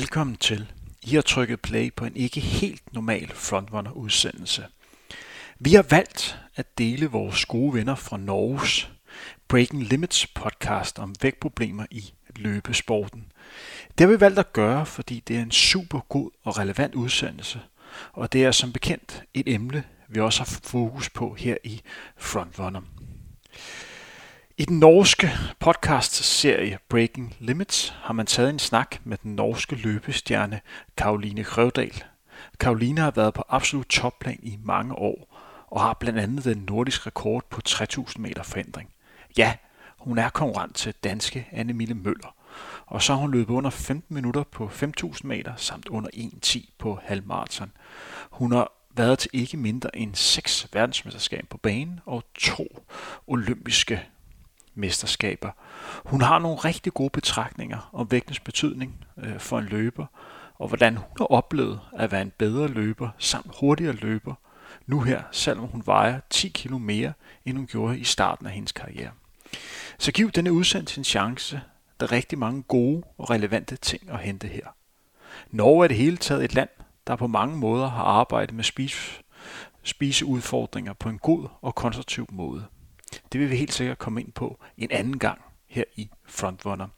Velkommen til. I har trykket play på en ikke helt normal Frontrunner-udsendelse. Vi har valgt at dele vores gode venner fra Norges Breaking Limits podcast om vægtproblemer i løbesporten. Det har vi valgt at gøre, fordi det er en super god og relevant udsendelse, og det er som bekendt et emne, vi også har fokus på her i Frontrunner. I den norske podcast-serie Breaking Limits har man taget en snak med den norske løbestjerne Karoline Krøvdal. Karoline har været på absolut topplan i mange år og har blandt andet den nordiske rekord på 3000 meter forhindring. Ja, hun er konkurrent til danske Anne-Mille Møller, og så har hun løbet under 15 minutter på 5000 meter samt under 1.10 på halvmarathon. Hun har været til ikke mindre end 6 verdensmesterskaber på banen og to olympiske mesterskaber. Hun har nogle rigtig gode betragtninger om vægtens betydning øh, for en løber, og hvordan hun har oplevet at være en bedre løber samt hurtigere løber, nu her, selvom hun vejer 10 kilo mere, end hun gjorde i starten af hendes karriere. Så giv denne udsendelse en chance. Der er rigtig mange gode og relevante ting at hente her. Norge er det hele taget et land, der på mange måder har arbejdet med spise, spiseudfordringer på en god og konstruktiv måde. Det vil vi helt sikkert komme ind på en anden gang her i Frontrunner.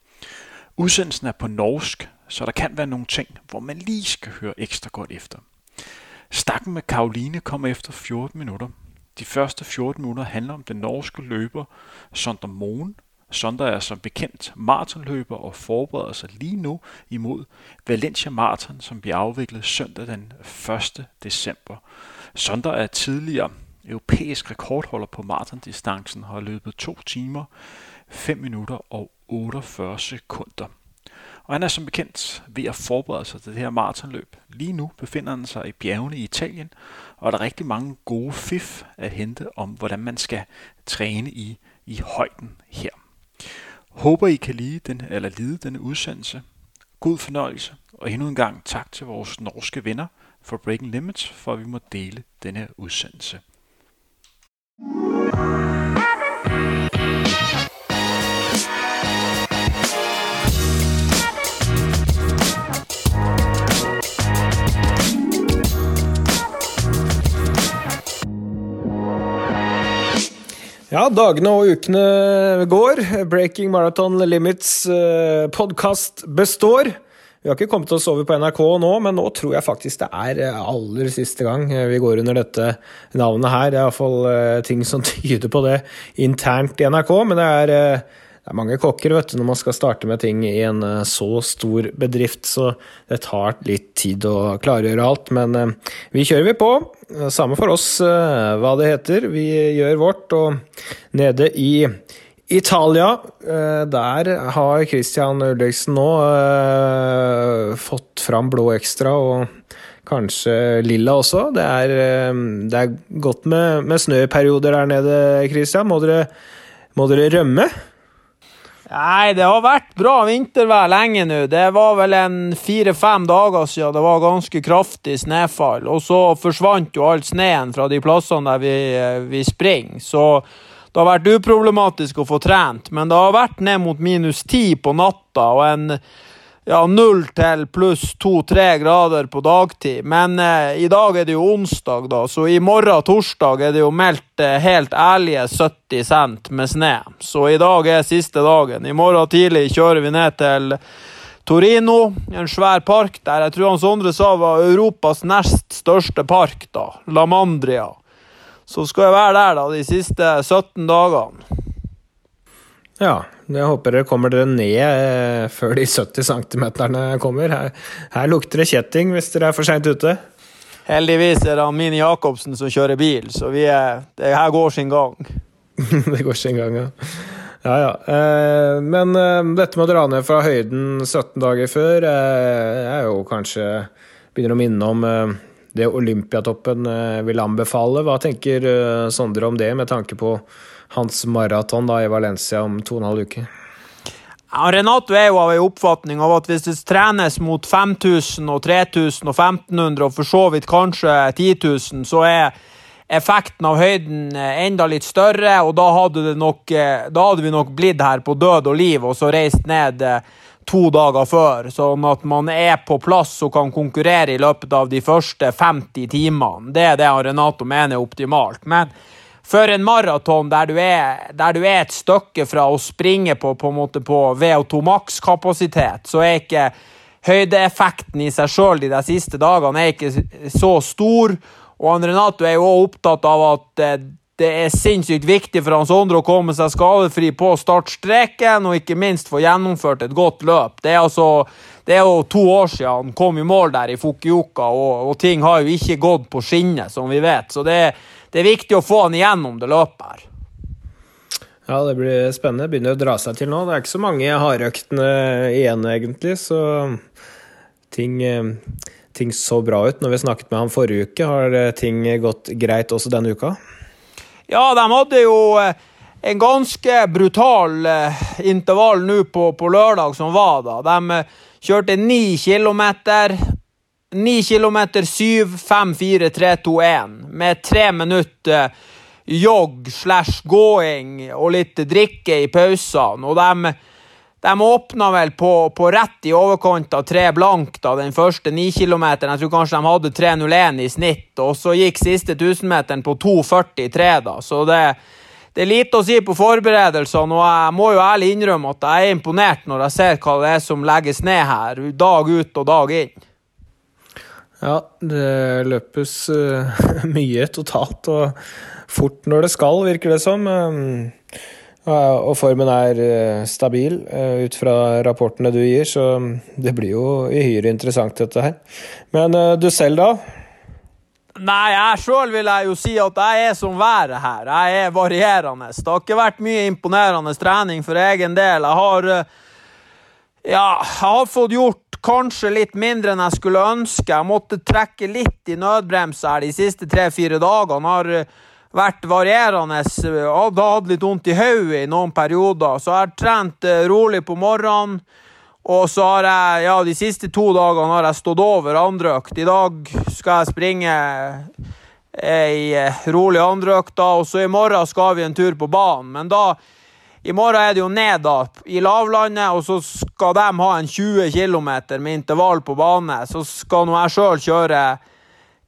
Udsendelsen er på norsk, så der kan være nogle ting, hvor man lige skal høre ekstra godt efter. Stakken med Karoline kommer efter 14 minutter. De første 14 minutter handler om den norske løber Sonder Moen. Sonder er som bekendt maratonløber og forbereder sig lige nu imod Valencia Marathon, som bliver afviklet søndag den 1. december. Sonder er tidligere europæisk rekordholder på maratondistancen har løbet 2 timer, 5 minutter og 48 sekunder. Og han er som bekendt ved at forberede sig til det her maratonløb. Lige nu befinder han sig i bjergene i Italien, og der er rigtig mange gode fif at hente om, hvordan man skal træne i, i højden her. Håber I kan lide den, eller lide denne udsendelse. God fornøjelse, og endnu en gang tak til vores norske venner for Breaking Limits, for at vi må dele denne udsendelse. Ja, dagene og ukene går. Breaking Marathon Limits eh, podkast består. Vi har ikke kommet oss over på NRK nå, men nå tror jeg faktisk det er eh, aller siste gang vi går under dette navnet her. Det er iallfall eh, ting som tyder på det internt i NRK, men det er det er mange kokker vet du, når man skal starte med ting i en eh, så stor bedrift, så det tar litt tid å klargjøre alt. Men eh, vi kjører vi på. Samme for oss eh, hva det heter. Vi gjør vårt. Og nede i Italia, der har Christian Ulriksen nå fått fram blå ekstra. og Kanskje lilla også. Det er, det er godt med, med snøperioder der nede, Christian. Må dere, må dere rømme? Nei, det har vært bra vintervær lenge nå. Det var vel en fire-fem dager siden det var ganske kraftig snøfall. Og så forsvant jo all sneen fra de plassene der vi, vi springer. Så det har vært uproblematisk å få trent. Men det har vært ned mot minus ti på natta og en ja, null til pluss to-tre grader på dagtid. Men eh, i dag er det jo onsdag, da, så i morgen, torsdag, er det jo meldt eh, helt ærlige 70 cent med snø. Så i dag er siste dagen. I morgen tidlig kjører vi ned til Torino, en svær park der. Jeg tror han Sondre sa var Europas nest største park, da. La Mandria. Så skal jeg være der da de siste 17 dagene. Ja, jeg håper dere kommer dere ned eh, før de 70 cm kommer. Her, her, lukter det kjetting hvis dere er for seint ute. Heldigvis er det Mini Jacobsen som kjører bil, så er, det her går sin gang. det går sin gang, ja. Ja, ja. Eh, men eh, dette med å dra ned fra høyden 17 dager før eh, er jo kanskje Begynner å minne om det Olympiatoppen eh, vil anbefale. Hva tenker Sondre om det, med tanke på hans maraton i Valencia om to og en halv uke? Ja, Renato er jo av en oppfatning av at hvis det trenes mot 5000 og 3000 og 1500 og for så vidt kanskje 10 000, så er effekten av høyden eh, enda litt større, og da hadde, nok, eh, da hadde vi nok blitt her på død og liv og så reist ned to dager før, sånn at man er på plass og kan konkurrere i løpet av de første 50 timene. Det er det Renato mener er optimalt. Men for en maraton der, der, du er et stykke fra å springe på, på, på VO2 maks-kapasitet, så er ikke høydeeffekten i seg sjøl de, siste dagene er ikke så stor. Og Renato er jo òg opptatt av at eh, det er sinnssykt viktig for Hans Sondre å komme seg skadefri på startstreken, og ikke minst få gjennomført et godt løp. Det er, altså, det er jo to år siden han kom i mål der i Fukuoka, og, og ting har jo ikke gått på skinner, som vi vet. Så det, det er viktig å få han igjennom det løpet her. Ja, det blir spennende. Begynner å dra seg til nå. Det er ikke så mange hardøktene igjen, egentlig, så ting, ting så bra ut når vi snakket med ham forrige uke. Har ting gått greit også denne uka? Ja, de hadde jo eh, en ganske brutal eh, intervall nå på, på, lørdag som var da. De eh, kjørte ni kilometer. Ni kilometer 7, 5, 4, 3, 2, 1. Med tre minutter jogg slash gåing og litt drikke i pausene. Og de de åpna vel på, på, rett i overkant av tre blank da, den første nikilometeren. Jeg tror kanskje de hadde 3.01 i snitt, og så gikk siste 1000-meteren på 2.43. da, Så det, det, er lite å si på forberedelsene, og jeg må jo ærlig innrømme at jeg er imponert når jeg ser hva det er som legges ned her, dag ut og dag inn. Ja, det løpes uh, mye totalt, og fort når det skal, virker det som. Um og formen er eh, stabil eh, ut fra rapportene du gir, så det blir jo uhyre interessant, dette her. Men eh, du selv, da? Nei, jeg sjøl vil jeg jo si at jeg er som været her. Jeg er varierende. Det har ikke vært mye imponerende trening for egen del. Jeg har ja, jeg har fått gjort kanskje litt mindre enn jeg skulle ønske. Jeg måtte trekke litt i nødbremsa de siste tre-fire dagene. Jeg har vært varierende. Hadde hatt litt vondt i hodet i noen perioder. Så jeg har trent eh, rolig på morgenen. Og så har jeg, ja, de siste to dagene har jeg stått over andreøkt. I dag skal jeg springe ei eh, rolig da, og så i morgen skal vi en tur på banen. Men da i morgen er det jo ned da, i lavlandet, og så skal de ha en 20 km med intervall på bane. Så skal nå jeg sjøl kjøre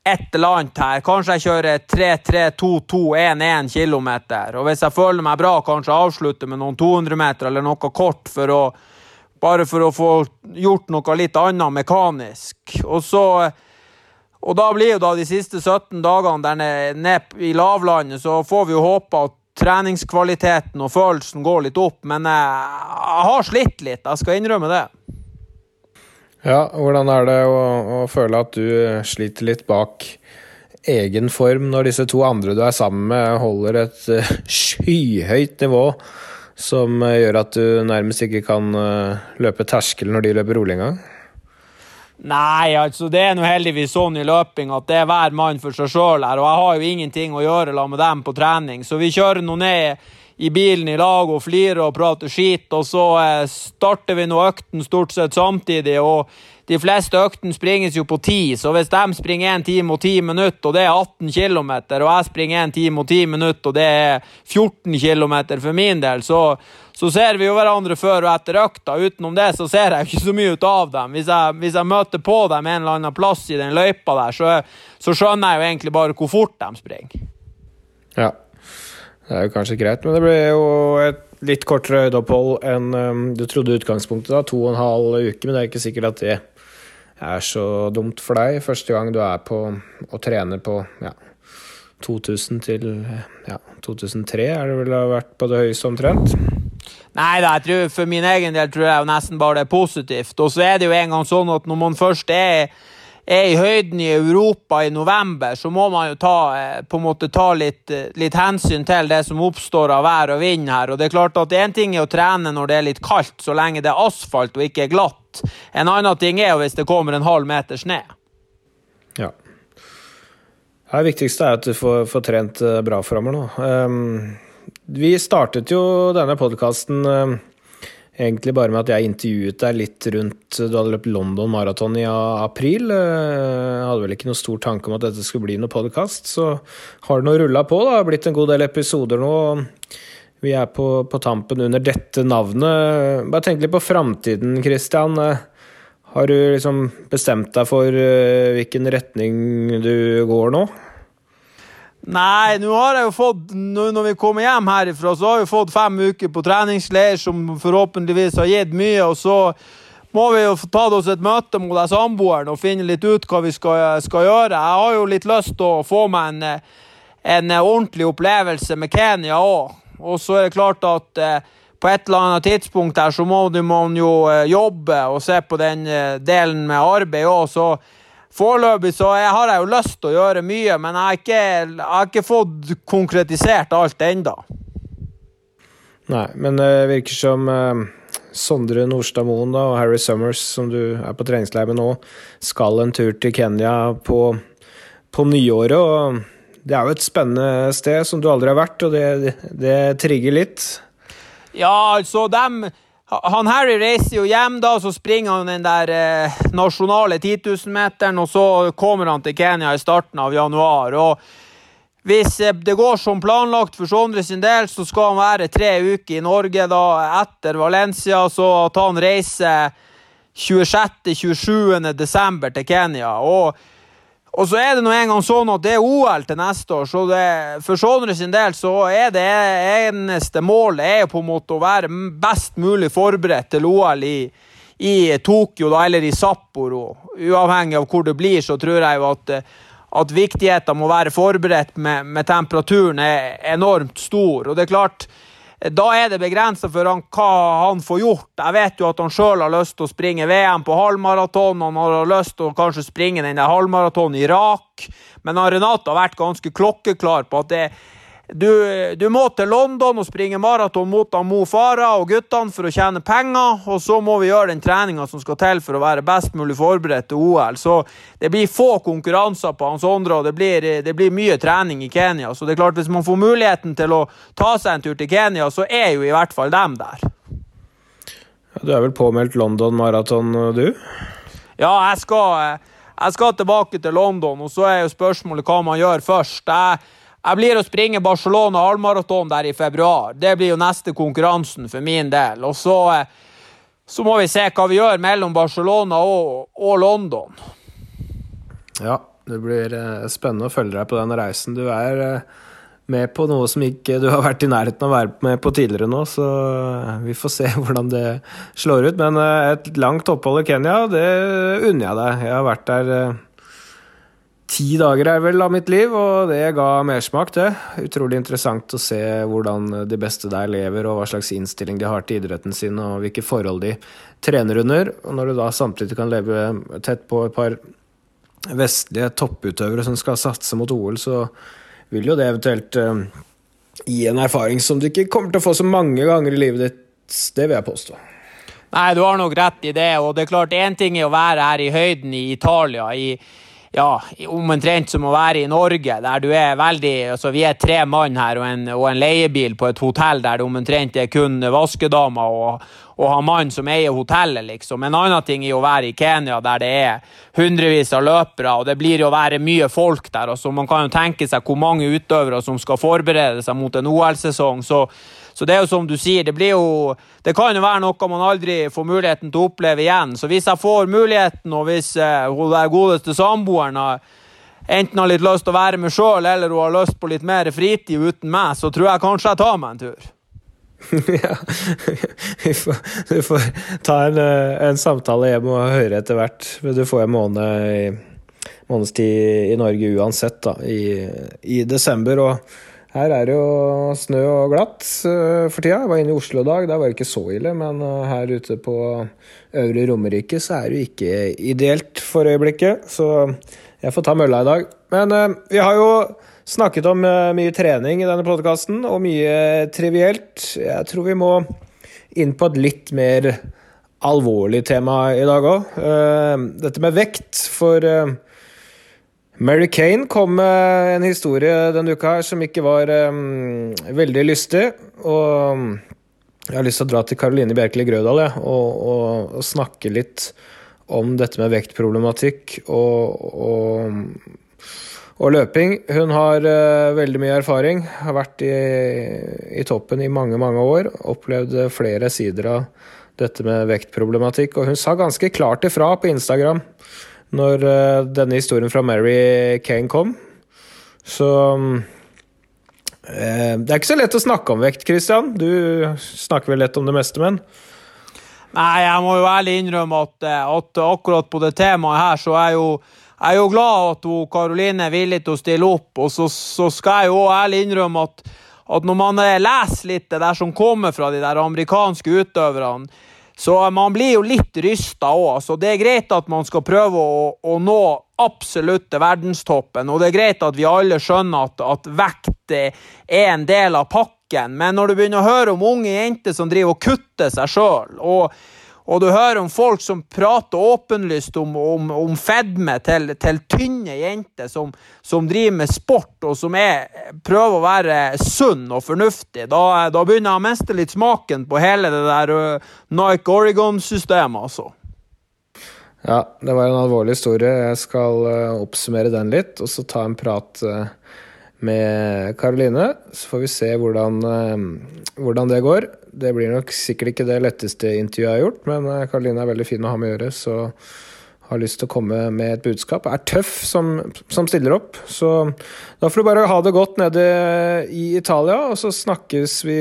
et eller annet her. Kanskje jeg kjører 3-3-2-2-1-1 km. Og hvis jeg føler meg bra, kanskje avslutter med noen 200 meter eller noe kort for å bare for å få gjort noe litt annet mekanisk. Og så og da blir jo da de siste 17 dagene der nede, ned i lavlandet, så får vi jo håpe at treningskvaliteten og følelsen går litt opp. Men jeg, jeg har slitt litt, jeg skal innrømme det. Ja, hvordan er det å, å, føle at du sliter litt bak egen form når disse to andre du er sammen med, holder et uh, skyhøyt nivå som uh, gjør at du nærmest ikke kan løpe terskel når de løper rolig engang? Nei, altså det er nå heldigvis sånn i løping at det er hver mann for seg sjøl her, og jeg har jo ingenting å gjøre la med dem på trening, så vi kjører nå ned i bilen i lag og flirer og prater skit, og så eh, starter vi nå økten stort sett samtidig. og de fleste øktene springes jo på ti, så hvis de springer 1 time og 10 minutter, og det er 18 km, og jeg springer 1 time og 10 minutter, og det er 14 km for min del, så, så ser vi jo hverandre før og etter økta. Utenom det så ser jeg ikke så mye ut av dem. Hvis jeg, hvis jeg møter på dem en eller annen plass i den løypa der, så, så skjønner jeg jo egentlig bare hvor fort de springer. Ja. Det er jo kanskje greit, men det ble jo et litt kortere høydeopphold enn um, du trodde i utgangspunktet. da, To og en halv uke, men det er ikke sikkert at det er så dumt for deg. Første gang du er på og trener på ja, 2000 til ja, 2003, er det vel har vært på det høyeste omtrent? Nei da, for min egen del tror jeg nesten bare det er positivt. Og så er det jo en gang sånn at når man først er er i høyden i Europa i november, så må man jo ta, eh, på en måte ta litt, eh, litt, hensyn til det som oppstår av vær og vind her. Og det er klart at Én ting er å trene når det er litt kaldt, så lenge det er asfalt og ikke er glatt. En annen ting er jo hvis det kommer en halv meter snø. Ja. Det viktigste er at du får, får trent eh, bra framover nå. Um, vi startet jo denne podkasten egentlig bare med at jeg intervjuet deg litt rundt Du hadde løpt London Marathon i april. Jeg hadde vel ikke noen stor tanke om at dette skulle bli noe podkast, så har det nå rulla på. Det har blitt en god del episoder nå. vi er på, på, tampen under dette navnet. Bare tenk litt på framtiden, Christian. Har du liksom bestemt deg for hvilken retning du går nå? Nei, nå har jeg jo fått Når vi kommer hjem herifra, så har vi fått fem uker på treningsleir som forhåpentligvis har gitt mye. og så må vi jo ta oss et møte med samboeren og finne litt ut hva vi skal, skal, gjøre. Jeg har jo litt lyst til å få meg en, en ordentlig opplevelse med Kenya òg. Og så er det klart at eh, på et eller annet tidspunkt her så må man jo eh, jobbe og se på den eh, delen med arbeid òg, foreløpig så jeg har jeg jo lyst til å gjøre mye, men jeg har ikke, jeg har ikke fått konkretisert alt ennå. Nei, men det virker som Sondre Nordstad Moen og Harry Summers, som du er på treningsleir med nå, skal en tur til Kenya på, på nyåret. og Det er jo et spennende sted som du aldri har vært, og det, det trigger litt. Ja, altså, dem han Harry reiser jo hjem, da, så springer han den der eh, nasjonale 10 000-meteren, og så kommer han til Kenya i starten av januar. og hvis eh, det går som planlagt for Sondre sin del, så skal han være tre uker i Norge da etter Valencia, så at han reiser 26.-27. desember til Kenya. Og, og, så er det nå engang sånn at det er OL til neste år, så det, for Sondre sin del så er det eneste målet er på en måte å være best mulig forberedt til OL i, i Tokyo da, eller i Sapporo. Uavhengig av hvor det blir, så tror jeg jo at at viktigheten å være forberedt med, med, temperaturen er enormt stor. Og det er klart, da er det begrensa for han, hva han får gjort. Jeg vet jo at han sjøl har lyst til å springe VM på halvmaraton. Han har lyst til å kanskje springe den halvmaratonen i Irak. Men Renate har vært ganske klokkeklar på at det, du, du, må til London og springe maraton mot Mo Farah og guttene for å tjene penger, og så må vi gjøre den treninga som skal til for å være best mulig forberedt til OL. Så det blir få konkurranser på Hans Sondre, og det blir, det blir, mye trening i Kenya. Så det er klart, hvis man får muligheten til å ta seg en tur til Kenya, så er jo i hvert fall dem der. Du er vel påmeldt London Maraton, du? Ja, jeg skal, jeg skal tilbake til London, og så er jo spørsmålet hva man gjør først. Jeg jeg blir å springe Barcelona halvmaraton der i februar. Det blir jo neste konkurransen for min del. Og så, eh, så må vi se hva vi gjør mellom Barcelona og, og London. Ja, det blir eh, spennende å følge deg på den reisen. Du er eh, med på noe som ikke du har vært i nærheten av å være med på tidligere nå, så vi får se hvordan det slår ut. Men et langt opphold i Kenya, det unner jeg deg. Jeg har vært der ti dager er vel av mitt liv, og det ga mersmak, det. Utrolig interessant å se hvordan de beste der lever, og hva slags innstilling de har til idretten sin, og hvilke forhold de trener under. Og når du da samtidig kan leve tett på et par vestlige topputøvere som skal satse mot OL, så vil jo det eventuelt uh, gi en erfaring som du ikke kommer til å få så mange ganger i livet ditt. Det vil jeg påstå. Nei, du har nok rett i det, og det er klart én ting er å være her i høyden i Italia. i ja, omtrent som å være i Norge, der du er veldig altså Vi er tre mann her og en, og en leiebil på et hotell der det omtrent er kun vaskedamer og, og han mann som eier hotellet, liksom. En annen ting er å være i Kenya, der det er hundrevis av løpere, og det blir jo være mye folk der. Altså, man kan jo tenke seg hvor mange utøvere som skal forberede seg mot en OL-sesong. så så det er jo som du sier, det blir jo Det kan jo være noe man aldri får muligheten til å oppleve igjen. Så hvis jeg får muligheten, og hvis uh, hun uh, godeste samboeren har enten har litt lyst til å være med sjøl, eller hun har lyst på litt mer fritid uten meg, så tror jeg kanskje jeg tar meg en tur. ja, får, du får ta en, eh, en, samtale hjem og høre etter hvert. Du får en måned i, månedstid i Norge uansett, da, i, i desember. og her er det jo snø og glatt uh, for tida. Jeg var inne i Oslo i dag, der var det ikke så ille. Men uh, her ute på Øvre Romerike så er det jo ikke ideelt for øyeblikket. Så jeg får ta mølla i dag. Men uh, vi har jo snakket om mye trening i denne podkasten, og mye trivielt. Jeg tror vi må inn på et litt mer alvorlig tema i dag òg. Dette med vekt. For Mary Kane kom med en historie denne uka her som ikke var um, veldig lystig. Og jeg har lyst til å dra til Karoline Bjerkeli Grødal ja, og, og, og, snakke litt om dette med vektproblematikk og, og løping. Hun har uh, veldig mye erfaring, har vært i, i, toppen i mange, mange år. Opplevd flere sider av dette med vektproblematikk. Og hun sa ganske klart ifra på Instagram når uh, denne historien fra Mary Kane kom. Så um, det er ikke så lett å snakke om vekt, Christian. Du snakker vel lett om det meste, men Nei, jeg må jo ærlig innrømme at, at akkurat på det temaet her, så er jeg jo jeg er jo glad at Karoline er villig til å stille opp, og så, så skal jeg jo ærlig innrømme at, at når man eh, leser litt det der som kommer fra de der amerikanske utøverne, så man blir jo litt rysta òg. Så det er greit at man skal prøve å, å nå absolutte verdenstoppen, og det er greit at vi alle skjønner at, at vekt er en del av pakken, men når du begynner å høre om unge jenter som driver og kutter seg sjøl, og du hører om folk som prater åpenlyst om, om, om fedme til, til, tynne jenter som, som, driver med sport, og som er, prøver å være sunn og fornuftig. Da, da, begynner jeg å miste litt smaken på hele det der uh, Nike Oregon-systemet, altså. Ja, det var en alvorlig historie. Jeg skal uh, oppsummere den litt, og så ta en prat uh, med Karoline. Så får vi se hvordan, hvordan det går. Det blir nok sikkert ikke det letteste intervjuet jeg har gjort, men Karoline eh, er veldig fin å ha med å gjøre, så har lyst til å komme med et budskap. Er tøff som, som, stiller opp. Så da får du bare ha det godt nede i Italia, og så snakkes vi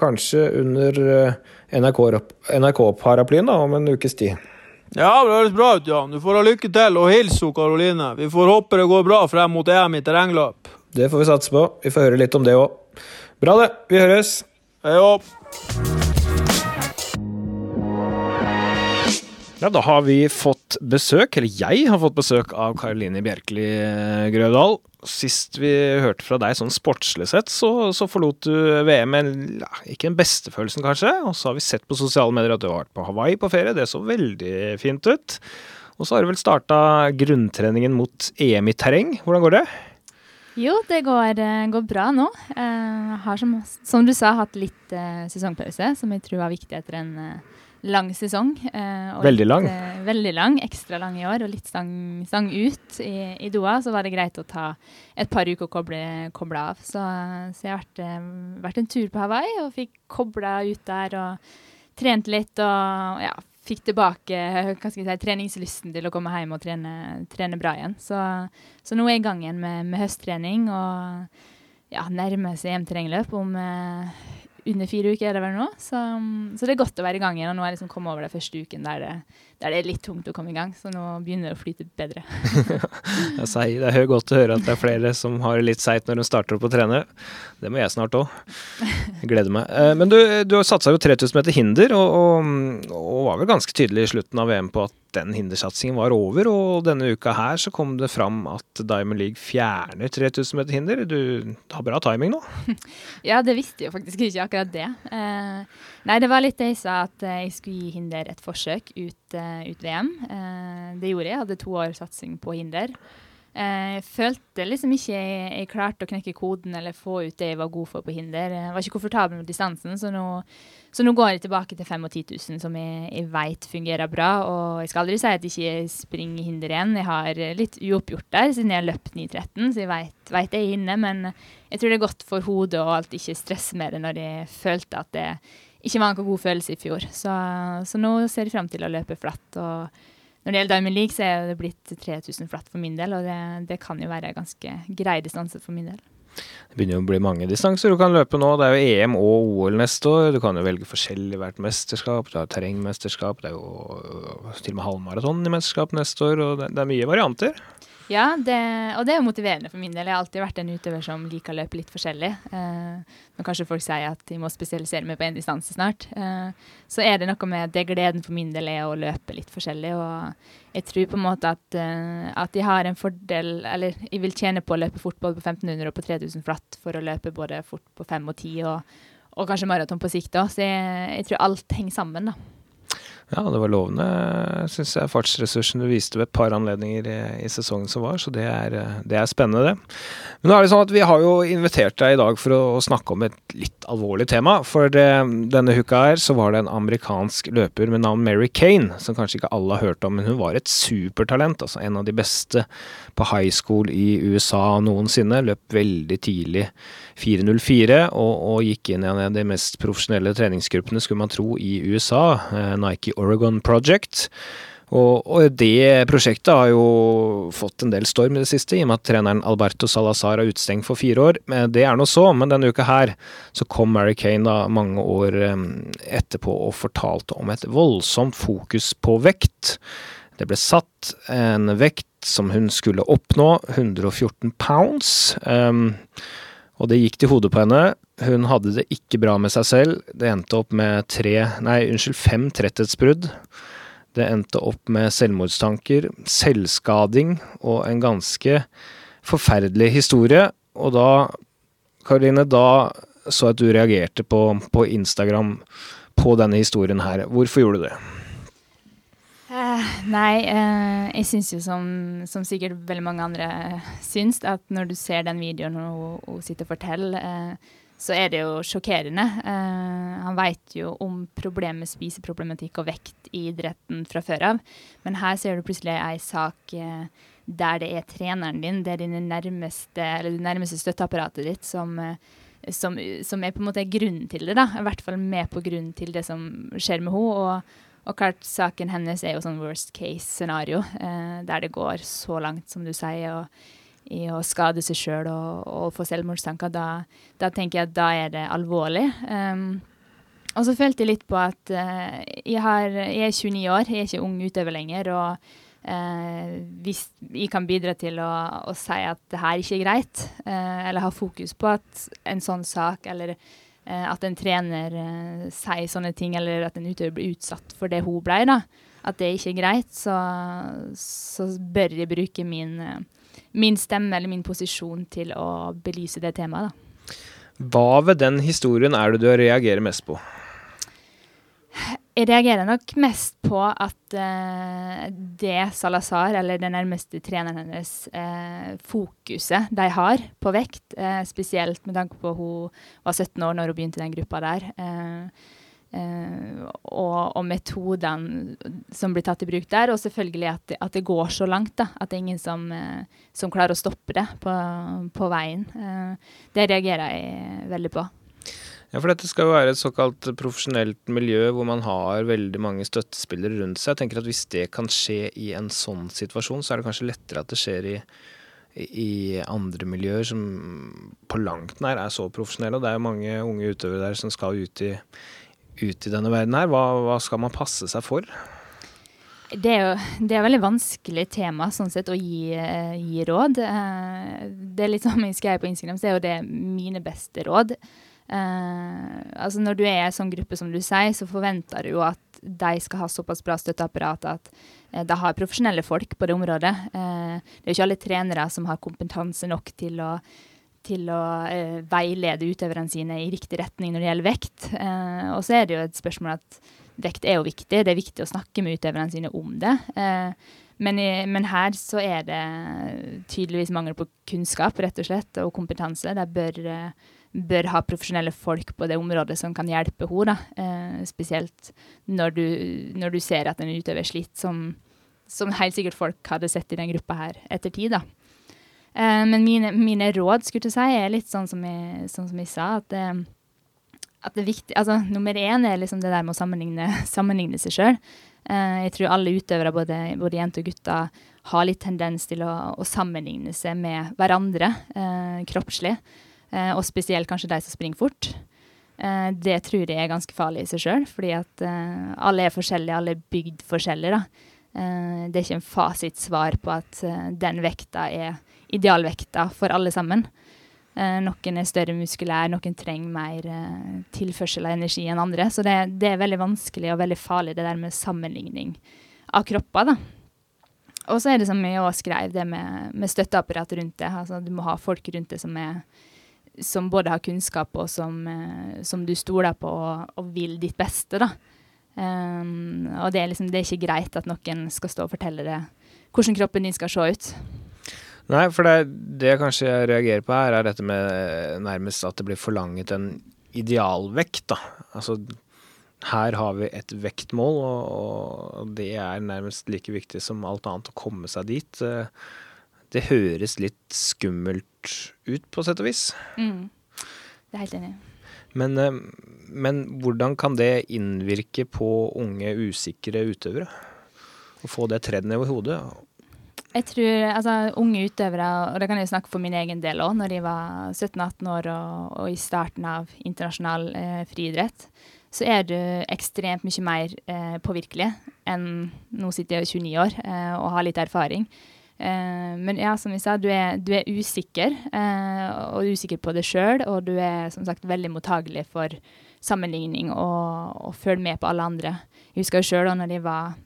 kanskje under eh, NRK-paraplyen NRK om en ukes tid. Ja, det høres bra ut, Jan. Du får ha lykke til, og hils Karoline. Vi får håpe det går bra frem mot EM i terrengløp. Det får vi satse på. Vi får høre litt om det òg. Bra, det. Vi høres. Hei opp. Ja, da har vi fått besøk, eller jeg har fått besøk av Karoline Bjerkeli eh, Grøvdal. Sist vi hørte fra deg sånn sportslig sett, så, så forlot du VM med ja, ikke den beste følelsen, kanskje. Og så har vi sett på sosiale medier at du har vært på Hawaii på ferie. Det så veldig fint ut. Og så har du vel starta grunntreningen mot EM i terreng. Hvordan går det? Jo, det går, eh, går bra nå. Jeg uh, har som, som, du sa hatt litt uh, sesongpause, som jeg tror var viktig etter en uh, lang sesong. veldig litt, lang? veldig lang, ekstra lang i år, og litt stang, stang ut i, i, Doha. Så var det greit å ta et par uker og koble, koble av. Så, så, jeg har vært, vært, en tur på Hawaii og fikk kobla ut der og trent litt og ja, fikk tilbake hva skal jeg si, treningslysten til å komme hjem og trene, trene bra igjen. Så, så, nå er jeg i gang igjen med, med høsttrening og ja, nærmer seg EM-terrengløp om eh, under fire uker, er det vel nå. Så, så, det er godt å være i gang igjen. Og nå har jeg liksom kommet over den første uken der det, der det, er litt tungt å komme i gang. Så nå begynner det å flyte bedre. det er godt å høre at det er flere som har litt seigt når de starter opp å trene. Det må jeg snart òg. Gleder meg. Eh, men du, du satsa jo 3000 meter hinder, og, og, og, var vel ganske tydelig i slutten av VM på at den hindersatsingen var over. Og denne uka her så kom det fram at Diamond League fjerner 3000 meter hinder. Du har bra timing nå? Ja, det visste jeg faktisk ikke akkurat det. Eh, nei, det var litt det jeg sa, at jeg skulle gi hinder et forsøk ut, uh, ut VM. Eh, det gjorde jeg. Jeg hadde to år satsing på hinder. Eh, jeg følte liksom ikke jeg, jeg, klarte å knekke koden eller få ut det jeg var god for på hinder. Jeg var ikke komfortabel med distansen, så nå, så nå går jeg tilbake til 5 og 10 000, som jeg, jeg vet fungerer bra. Og jeg skal aldri si at jeg ikke springer hinder igjen. Jeg har litt uoppgjort der, siden jeg har løpt 9.13, så jeg vet, vet jeg er inne. Men jeg tror det er godt for hodet å alltid ikke stresse med det når jeg følte at det ikke var noen god følelse i fjor. Så, så nå ser jeg fram til å løpe flatt. og når det gjelder Diamond League, så er det blitt 3000 flatt for min del, og det, det kan jo være ganske grei distanse for min del. Det begynner jo å bli mange distanser du kan løpe nå. Det er jo EM og OL neste år. Du kan jo velge forskjellig hvert mesterskap. Du har terrengmesterskap, det er jo til og med halvmaraton i mesterskap neste år, og det, det er mye varianter. Ja, det, og det er jo motiverende for min del. Jeg har alltid vært en utøver som liker å løpe litt forskjellig. Eh, når kanskje folk sier at de må spesialisere meg på én distanse snart, eh, så er det noe med det gleden for min del er å løpe litt forskjellig. Og jeg tror på en måte at, eh, at jeg har en fordel Eller jeg vil tjene på å løpe fort både på 1500 og på 3000 flatt for å løpe både fort på 5 og 10 og, og kanskje maraton på sikt òg. Så jeg, jeg tror alt henger sammen, da. Ja, det var lovende, syns jeg, fartsressursen du viste ved et par anledninger i, i sesongen som var, så det er, det er, spennende, det. Men nå er det sånn at vi har jo invitert deg i dag for å, å snakke om et litt alvorlig tema. For det, denne uka her så var det en amerikansk løper med navn Mary Kane, som kanskje ikke alle har hørt om, men hun var et supertalent. Altså en av de beste på high school i USA noensinne. Løp veldig tidlig 4.04 og, og, gikk inn i en av de mest profesjonelle treningsgruppene, skulle man tro, i USA. Eh, Nike Oregon Project. Og, og, det prosjektet har jo fått en del storm i det siste, i og med at treneren Alberto Salazar er utestengt for fire år. Men det er nå så, men denne uka her så kom Mary Kane da mange år etterpå og fortalte om et voldsomt fokus på vekt. Det ble satt en vekt som hun skulle oppnå, 114 pounds. Um, og det gikk til hodet på henne. Hun hadde det ikke bra med seg selv. Det endte opp med tre, nei, unnskyld, fem tretthetsbrudd. Det endte opp med selvmordstanker, selvskading og en ganske forferdelig historie. Og da, Karoline, da så jeg at du reagerte på, på Instagram på denne historien her. Hvorfor gjorde du det? Uh, nei, eh, jeg syns jo som, som, sikkert veldig mange andre syns, at når du ser den videoen hun, hun sitter og forteller, eh, så er det jo sjokkerende. han vet jo om problemet spiseproblematikk og vekt i idretten fra før av, men her ser du plutselig ei sak der det er treneren din, det er dine nærmeste, eller det nærmeste støtteapparatet ditt, som som, som, er på en måte grunnen til det. da, I hvert fall med på grunnen til det som skjer med henne. Og, og klart, saken hennes er jo sånn worst case-scenario, eh, der det går så langt, som du sier, og, i å skade seg sjøl og, og, få selvmordstanker. Da, da, tenker jeg at da er det alvorlig. Um, og så følte jeg litt på at uh, jeg, har, jeg, er 29 år, jeg er ikke ung utøver lenger. og uh, hvis jeg kan bidra til å, å, si at det her ikke er greit, uh, eller ha fokus på at en sånn sak eller at en trener eh, sier sånne ting, eller at en utøver blir utsatt for det hun ble, at det ikke er greit, så, så bør jeg bruke min, eh, min, stemme eller min posisjon til å belyse det temaet. Da. Hva ved den historien er det du reagerer mest på? Jeg reagerer nok mest på at uh, det Salazar, eller den nærmeste treneren hennes, uh, fokuset de har på vekt, uh, spesielt med tanke på at hun var 17 år når hun begynte i den gruppa der, og, og, metodene som blir tatt i bruk der, og selvfølgelig at at det går så langt. Da, at det er ingen som, som klarer å stoppe det på, på veien. det reagerer jeg veldig på. Ja, for dette skal jo være et såkalt profesjonelt miljø hvor man har veldig mange støttespillere rundt seg. Jeg tenker at Hvis det kan skje i en sånn situasjon, så er det kanskje lettere at det skjer i, i andre miljøer som på langt nær er så profesjonelle. Og det er jo mange unge utøvere der som skal ut i, ut i denne verden her. Hva, hva, skal man passe seg for? Det er jo det er veldig vanskelig tema sånn sett, å gi, gi råd. Eh, det er litt som jeg skrev på Instagram, så er jo det mine beste råd. Uh, altså Når du er i sånn gruppe som du sier, så forventer du jo at de skal ha såpass bra støtteapparat at uh, de har profesjonelle folk på det området. Uh, det er jo ikke alle trenere som har kompetanse nok til å, til å veilede utøverne sine i riktig retning når det gjelder vekt. og så er det jo et spørsmål at vekt er jo viktig. Det er viktig å snakke med utøverne sine om det. Men, i, men, her så er det tydeligvis mangel på kunnskap rett og slett, og kompetanse. De bør bør ha profesjonelle folk på det området som kan hjelpe henne. Eh, spesielt når du, når du, ser at en utøver sliter, som, som, helt sikkert folk hadde sett i den gruppa her etter tid. da. Eh, men mine, mine, råd skulle jeg si, er litt sånn som jeg, sånn som jeg sa. at, eh, at det er viktig, altså Nummer én er liksom det der med å sammenligne, sammenligne seg sjøl. Eh, jeg tror alle utøvere, både, både jenter og gutter, har litt tendens til å, å sammenligne seg med hverandre eh, kroppslig. Eh, og spesielt kanskje de som springer fort. Eh, det tror jeg er ganske farlig i seg sjøl, fordi at eh, alle er forskjellige, alle er bygd forskjellig. da. det er ikke en fasitsvar på at den vekta er idealvekta for alle sammen. noen er større muskulær, noen trenger mer tilførsel av energi enn andre. Så det, det, er veldig vanskelig og veldig farlig det der med sammenligning av kropper. da. Og så er det som jeg òg skrev, det med, med støtteapparat rundt det. Altså, du må ha folk rundt det som er som både har kunnskap og som, eh, som du stoler på og, og, vil ditt beste. da. Um, og det er, liksom, det er ikke greit at noen skal stå og fortelle det hvordan kroppen din skal se ut. Nei, for det, det kanskje reagerer på her, er dette med nærmest at det blir forlanget en idealvekt, da. Altså her har vi et vektmål, og, og det er nærmest like viktig som alt annet å komme seg dit. Det høres litt skummelt ut, på sett og vis. Mm. Det er helt enig. Men, eh, men hvordan kan det innvirke på unge, usikre utøvere? Å få det tredd ned over hodet? Jeg tror altså, unge utøvere, og det kan jeg snakke for min egen del òg, når jeg var 17-18 år og, og, i starten av internasjonal eh, friidrett, så er du ekstremt mye mer eh, påvirkelig enn nå sitter jeg 29 år eh, og har litt erfaring. Eh, men ja, som vi sa, du er, du er usikker, eh, og usikker på det sjøl, og du er som sagt veldig mottagelig for sammenligning og, og følge med på alle andre. Jeg husker jo sjøl da når jeg var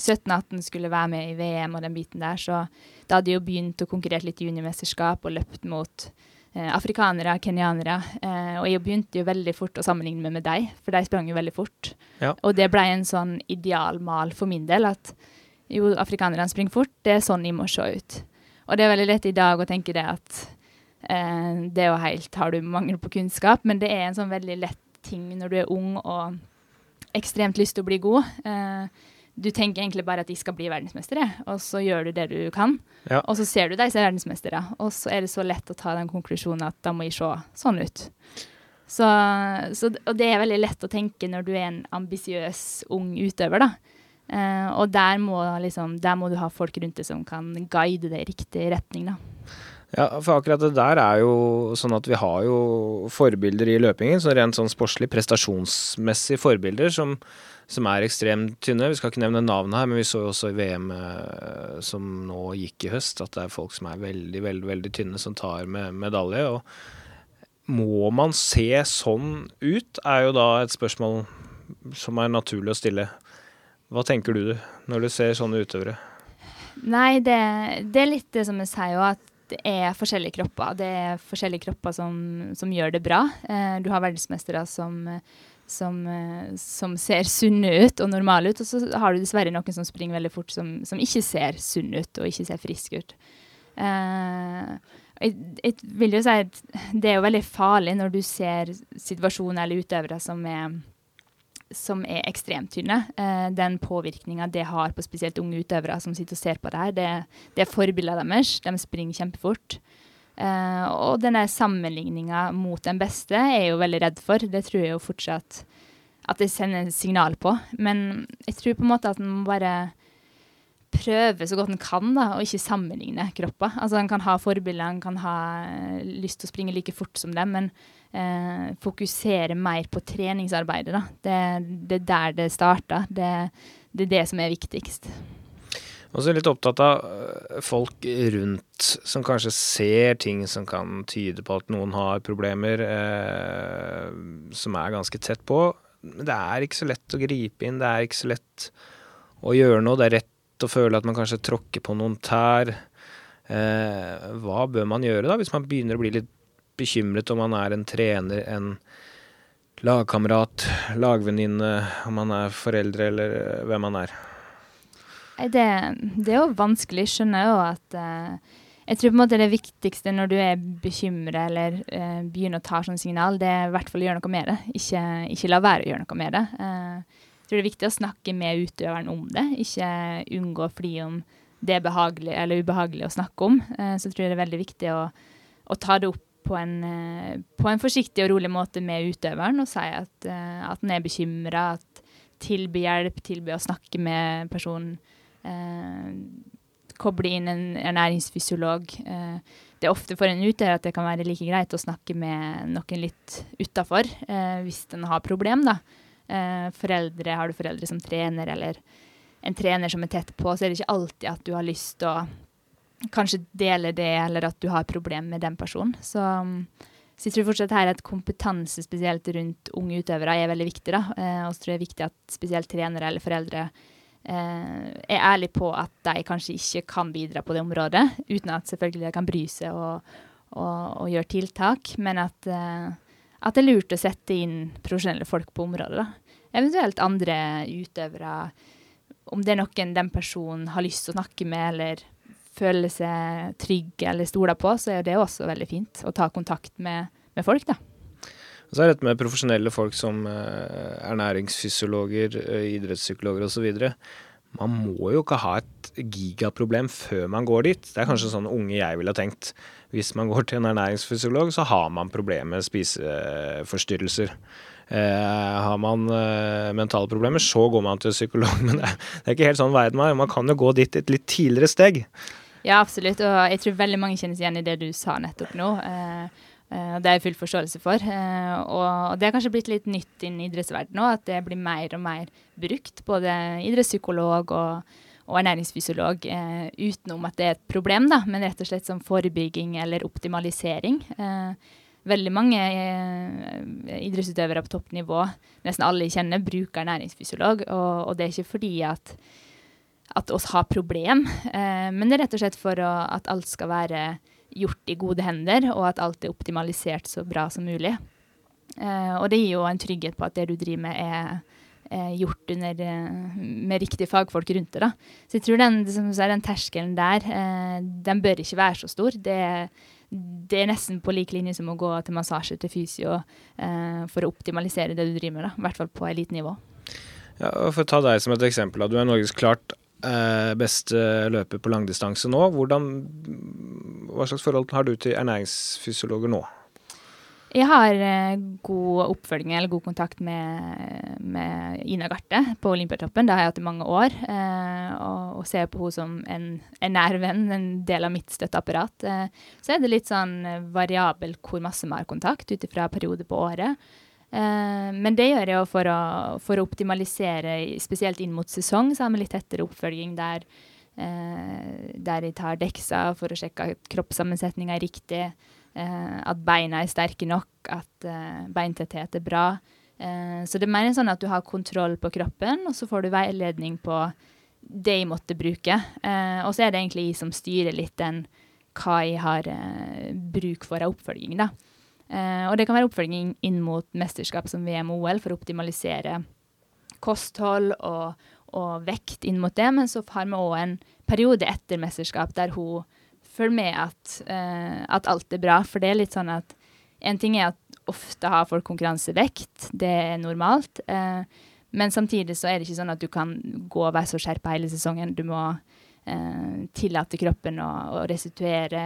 17-18 skulle være med i VM og den biten der, så da hadde jeg jo begynt å konkurrere litt i juniormesterskap og løpt mot eh, afrikanere, kenyanere. Eh, og jeg begynte jo veldig fort å sammenligne meg med deg, for de sprang jo veldig fort. Ja. Og det ble en sånn idealmal for min del, at jo, afrikanerne springer fort, det er sånn de må se ut. Og det er veldig lett i dag å tenke det at eh, det er jo helt Har du mangel på kunnskap? Men det er en sånn veldig lett ting når du er ung og ekstremt lyst til å bli god. Eh, du tenker egentlig bare at de skal bli verdensmestere, og så gjør du det du kan. Ja. Og så ser du deg som verdensmestere, og så er det så lett å ta den konklusjonen at da må jeg se sånn ut. Så, så, og det er veldig lett å tenke når du er en ambisiøs ung utøver, da. Eh, og der må, liksom, der må du ha folk rundt deg som kan guide deg i riktig retning, da. Ja, for akkurat det der er jo sånn at vi har jo forbilder i løpingen, så rent sånn sportslig, prestasjonsmessig forbilder som som er ekstremt tynne. Vi skal ikke nevne navnet her, men vi så jo også i VM eh, som nå gikk i høst, at det er folk som er veldig, veldig, veldig tynne, som tar med medalje. Og må man se sånn ut, er jo da et spørsmål som er naturlig å stille. Hva tenker du når du ser sånne utøvere? Nei, det, det er litt det som jeg sier òg, at det er forskjellige kropper. Det er forskjellige kropper som, som gjør det bra. Eh, du har verdensmestere som som, eh, som, ser sunne ut og normale ut. Og så har du dessverre noen som springer veldig fort, som, ikke ser sunn ut og ikke ser frisk ut. Uh, jeg, jeg, vil jo si at det er jo veldig farlig når du ser situasjoner eller utøvere som er, som er ekstremt tynne. Uh, den påvirkninga det har på spesielt unge utøvere som sitter og ser på det her, det, det er forbildene deres. De springer kjempefort. Uh, og denne sammenligninga mot den beste er jeg jo veldig redd for. Det tror jeg jo fortsatt at det sender signal på. Men jeg tror på en måte at en bare prøve så godt en kan, da, og ikke sammenligne kropper. Altså En kan ha forbilder, en kan ha uh, lyst til å springe like fort som dem, men uh, fokusere mer på treningsarbeidet. da. Det, det er der det starter. Det, det er det som er viktigst. Og så litt opptatt av øh, folk rundt som kanskje ser ting som kan tyde på at noen har problemer, eh, som er ganske tett på. Men det er ikke så lett å gripe inn, det er ikke så lett å gjøre noe. Det er rett å føle at man kanskje tråkker på noen tær. Eh, hva bør man gjøre da, hvis man begynner å bli litt bekymret om man er en trener, en lagkamerat, lagvenninne, om man er foreldre eller hvem man er? Det, det, er jo vanskelig. Skjønner jo at uh, Jeg tror på en måte det viktigste når du er bekymra eller uh, begynner å ta sånne signal, det er i hvert fall å gjøre noe med det. Ikke, ikke la være å gjøre noe med det. Uh, jeg tror det er viktig å snakke med utøveren om det, ikke unngå å fly om det er behagelig eller ubehagelig å snakke om. så tror jeg det er veldig viktig å, å ta det opp på en, på en, forsiktig og rolig måte med utøveren og si at, at en er bekymra, at tilby hjelp, tilby å snakke med personen Eh, koble inn en ernæringsfysiolog. Eh, det er ofte for en utøver at det kan være like greit å snakke med noen litt utafor eh, hvis en har problem. da. foreldre, Har du foreldre som trener, eller en trener som er tett på, så er det ikke alltid at du har lyst til å kanskje deler det, eller at du har problemer med den personen. Så, så jeg tror fortsatt her at kompetanse spesielt rundt unge utøvere er veldig viktig. da, Og så tror jeg det er viktig at spesielt trenere eller foreldre Eh, er ærlige på at de kanskje ikke kan bidra på det området, uten at selvfølgelig de kan bry seg og, og, og gjøre tiltak, men at, eh, at, det er lurt å sette inn profesjonelle folk på området. eventuelt andre utøvere. Om det er noen den personen har lyst til å snakke med, eller føler seg trygg eller stoler på, så er det også veldig fint å ta kontakt med, med folk, da. Så er dette med profesjonelle folk som uh, ernæringsfysiologer, uh, idrettspsykologer osv. Man må jo ikke ha et gigaproblem før man går dit. Det er kanskje sånn unge jeg ville tenkt. Hvis man går til en ernæringsfysiolog, så har man problemer med spiseforstyrrelser. Eh, har man eh, mentale problemer, så går man til psykolog. Men det er, det er ikke helt sånn verden er. Man kan jo gå dit et litt tidligere steg. Ja, absolutt. Og jeg tror veldig mange kjennes igjen i det du sa nettopp nå. Eh, eh, det er jeg full forståelse for. Eh, og det har kanskje blitt litt nytt innen idrettsverdenen òg, at det blir mer og mer brukt. Både idrettspsykolog og, og ernæringsfysiolog, eh, utenom at det er et problem, da, men rett og slett som forebygging eller optimalisering. Veldig mange idrettsutøvere på toppnivå, nesten alle jeg kjenner, bruker næringsfysiolog. Og, og, det er ikke fordi at, at oss har problem, eh, men det er rett og slett for å, at alt skal være gjort i gode hender, og at alt er optimalisert så bra som mulig. Eh, og det gir jo en trygghet på at det du driver med, er gjort under, eh, med riktige fagfolk rundt det. Så jeg tror den, den terskelen der, den bør ikke være så stor. Det er det er nesten på lik linje som å gå til massasje til fysio eh, for å optimalisere det du driver med, da. i hvert fall på elitenivå. Ja, for å ta deg som et eksempel, du er Norges klart beste løper på langdistanse nå. Hvordan, hva slags forhold har du til ernæringsfysiologer nå? Jeg har uh, god oppfølging eller god kontakt med, med Ina Garte på Olympiatoppen. Det har jeg hatt i mange år. Og, og, ser på henne som en, en nær venn, en del av mitt støtteapparat. Så er det litt sånn variabel hvor masse vi har kontakt, ut ifra periode på året. Men det gjør jeg for å, for å, optimalisere, spesielt inn mot sesong, så har vi litt tettere oppfølging der. der jeg tar deksa for å sjekke at kroppssammensetninga er riktig. Eh, at beina er sterke nok, at eh, beintetthet er bra. Eh, så det er mer sånn at du har kontroll på kroppen, og så får du veiledning på det jeg måtte bruke. og så er det egentlig jeg som styrer litt den hva jeg har bruk for av oppfølging, da. Og det kan være oppfølging inn mot mesterskap som VM og OL for å optimalisere kosthold og, og vekt inn mot det, men så har vi òg en periode etter mesterskap der hun følger med at, uh, at, alt er bra. For det er litt sånn at en ting er at ofte har folk konkurransevekt, det er normalt. Eh, men samtidig så er det ikke sånn at du kan gå og være så skjerpa hele sesongen. Du må eh, tillate kroppen å, å restituere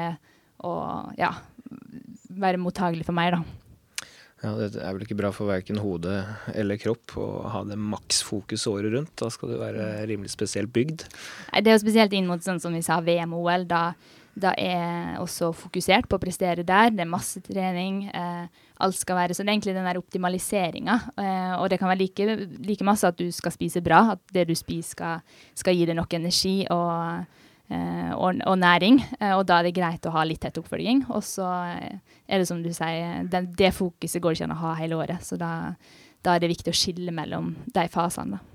og ja, være mottagelig for meg, da. Ja, Det er vel ikke bra for verken hode eller kropp å ha det maksfokus året rundt. Da skal du være rimelig spesielt bygd. Det er jo spesielt inn mot sånn som vi sa VM og OL. Da da er også fokusert på å prestere der. Det er masse trening. Eh, alt skal være Så det er egentlig den der optimaliseringa. Eh, og det kan være like, like, masse at du skal spise bra, at det du spiser skal, skal gi deg nok energi og, og, og næring. Eh, og da er det greit å ha litt tett oppfølging. Og så er det som du sier, det, det fokuset går det ikke an å ha hele året. Så da, da er det viktig å skille mellom de fasene. da.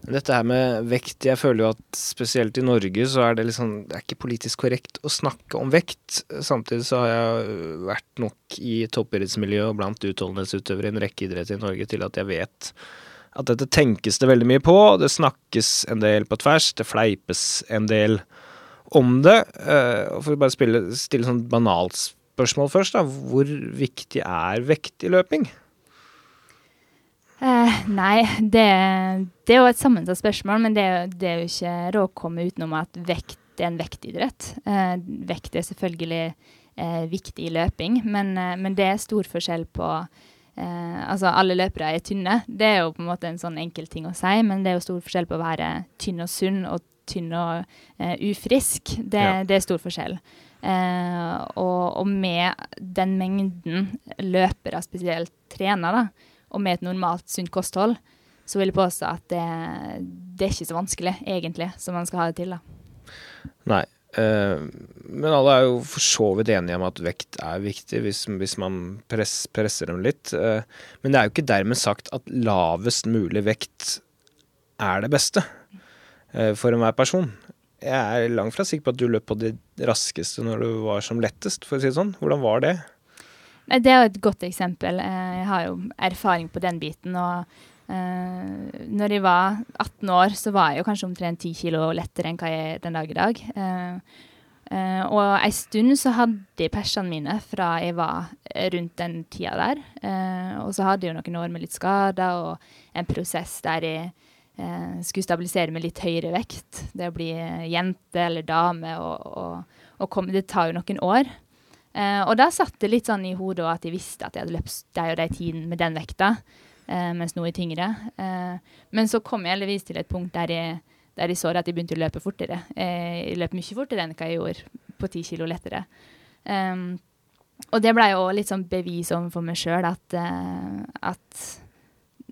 Dette her med vekt, jeg føler jo at spesielt i Norge så er det liksom Det er ikke politisk korrekt å snakke om vekt. Samtidig så har jeg vært nok i toppidrettsmiljøet og blant utholdenhetsutøvere i en rekke idretter i Norge til at jeg vet at dette tenkes det veldig mye på. Det snakkes en del på tvers, det fleipes en del om det. Eh, og for å bare spille, stille sånn banalt spørsmål først, da. Hvor viktig er vekt i løping? Eh, nei, det, det, er jo et sammensatt spørsmål, men det, det, er jo ikke råd å komme utenom at vekt er en vektidrett. Eh, vekt er selvfølgelig eh, viktig i løping, men, eh, men, det er stor forskjell på Altså, alle løpere er tynne. Det er jo på en måte en sånn enkel ting å si, men det er jo stor forskjell på å være tynn og sunn og tynn og eh, ufrisk. Det, ja. det, er stor forskjell. Og, og, med den mengden løpere spesielt trener, da, og med et normalt sunt kosthold, så vil jeg påstå at det, det er ikke så vanskelig, egentlig, som man skal ha det til. da. Nei. Uh, men alle er jo for så vidt enige om at vekt er viktig, hvis, hvis man press, presser dem litt. Uh, men det er jo ikke dermed sagt at lavest mulig vekt er det beste uh, for enhver person. Jeg er langt fra sikker på at du løp på det raskeste når du var som lettest, for å si det sånn. Hvordan var det? Det er jo et godt eksempel. Eh, jeg har jo erfaring på den biten. og Uh, når jeg var 18 år, så var jeg jo kanskje omtrent 10 kilo lettere enn hva jeg er den dag i dag. Uh, uh, og en stund så hadde jeg persene mine fra jeg var rundt den tida der. og så hadde jeg jo noen år med litt skader og en prosess der jeg skulle stabilisere med litt høyere vekt. Det å bli jente eller dame og, og, og komme, Det tar jo noen år. og da satt det litt sånn i hodet at jeg visste at jeg hadde løpt de og de tiden med den vekta eh, mens noe er tyngre. Eh, men så kom jeg heldigvis til et punkt der jeg, der jeg, så at jeg begynte å løpe fortere. Eh, jeg løp mye fortere enn hva jeg gjorde på ti kilo lettere. Um, og det ble jo litt sånn bevis overfor meg sjøl at, uh, at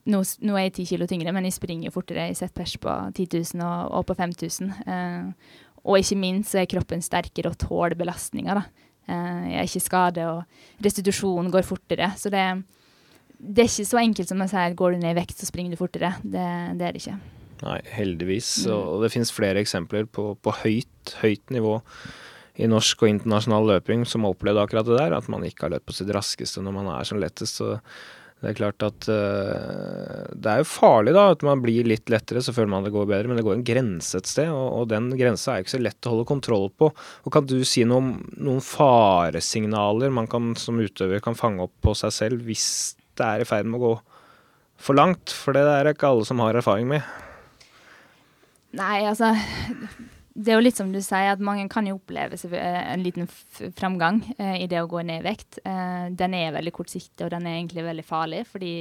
nå, nå, er jeg ti kilo tyngre, men jeg springer fortere. Jeg setter pers på 10 000 og, og på 5000. Uh, og ikke minst så er kroppen sterkere og tåler belastninger. Uh, jeg er ikke skade, og restitusjonen går fortere. Så det, det er ikke så enkelt som å si at går du ned i vekt, så springer du fortere. Det, det er det ikke. Nei, heldigvis. Mm. Og det finnes flere eksempler på, på, høyt, høyt nivå i norsk og internasjonal løping som har opplevd akkurat det der. At man ikke har løpt på sitt raskeste når man er som lettest. Så det er klart at uh, det er jo farlig da, at man blir litt lettere, så føler man det går bedre. Men det går en grense et sted, og, og den grensa er jo ikke så lett å holde kontroll på. Og Kan du si noe om noen faresignaler man kan, som utøver kan fange opp på seg selv hvis det er i ferd med å gå for langt? For det er det ikke alle som har erfaring med. Nei, altså Det er jo litt som du sier, at mange kan jo oppleve eh, en liten framgang eh, i det å gå ned i vekt. Eh, den er veldig kortsiktig, og den er egentlig veldig farlig, fordi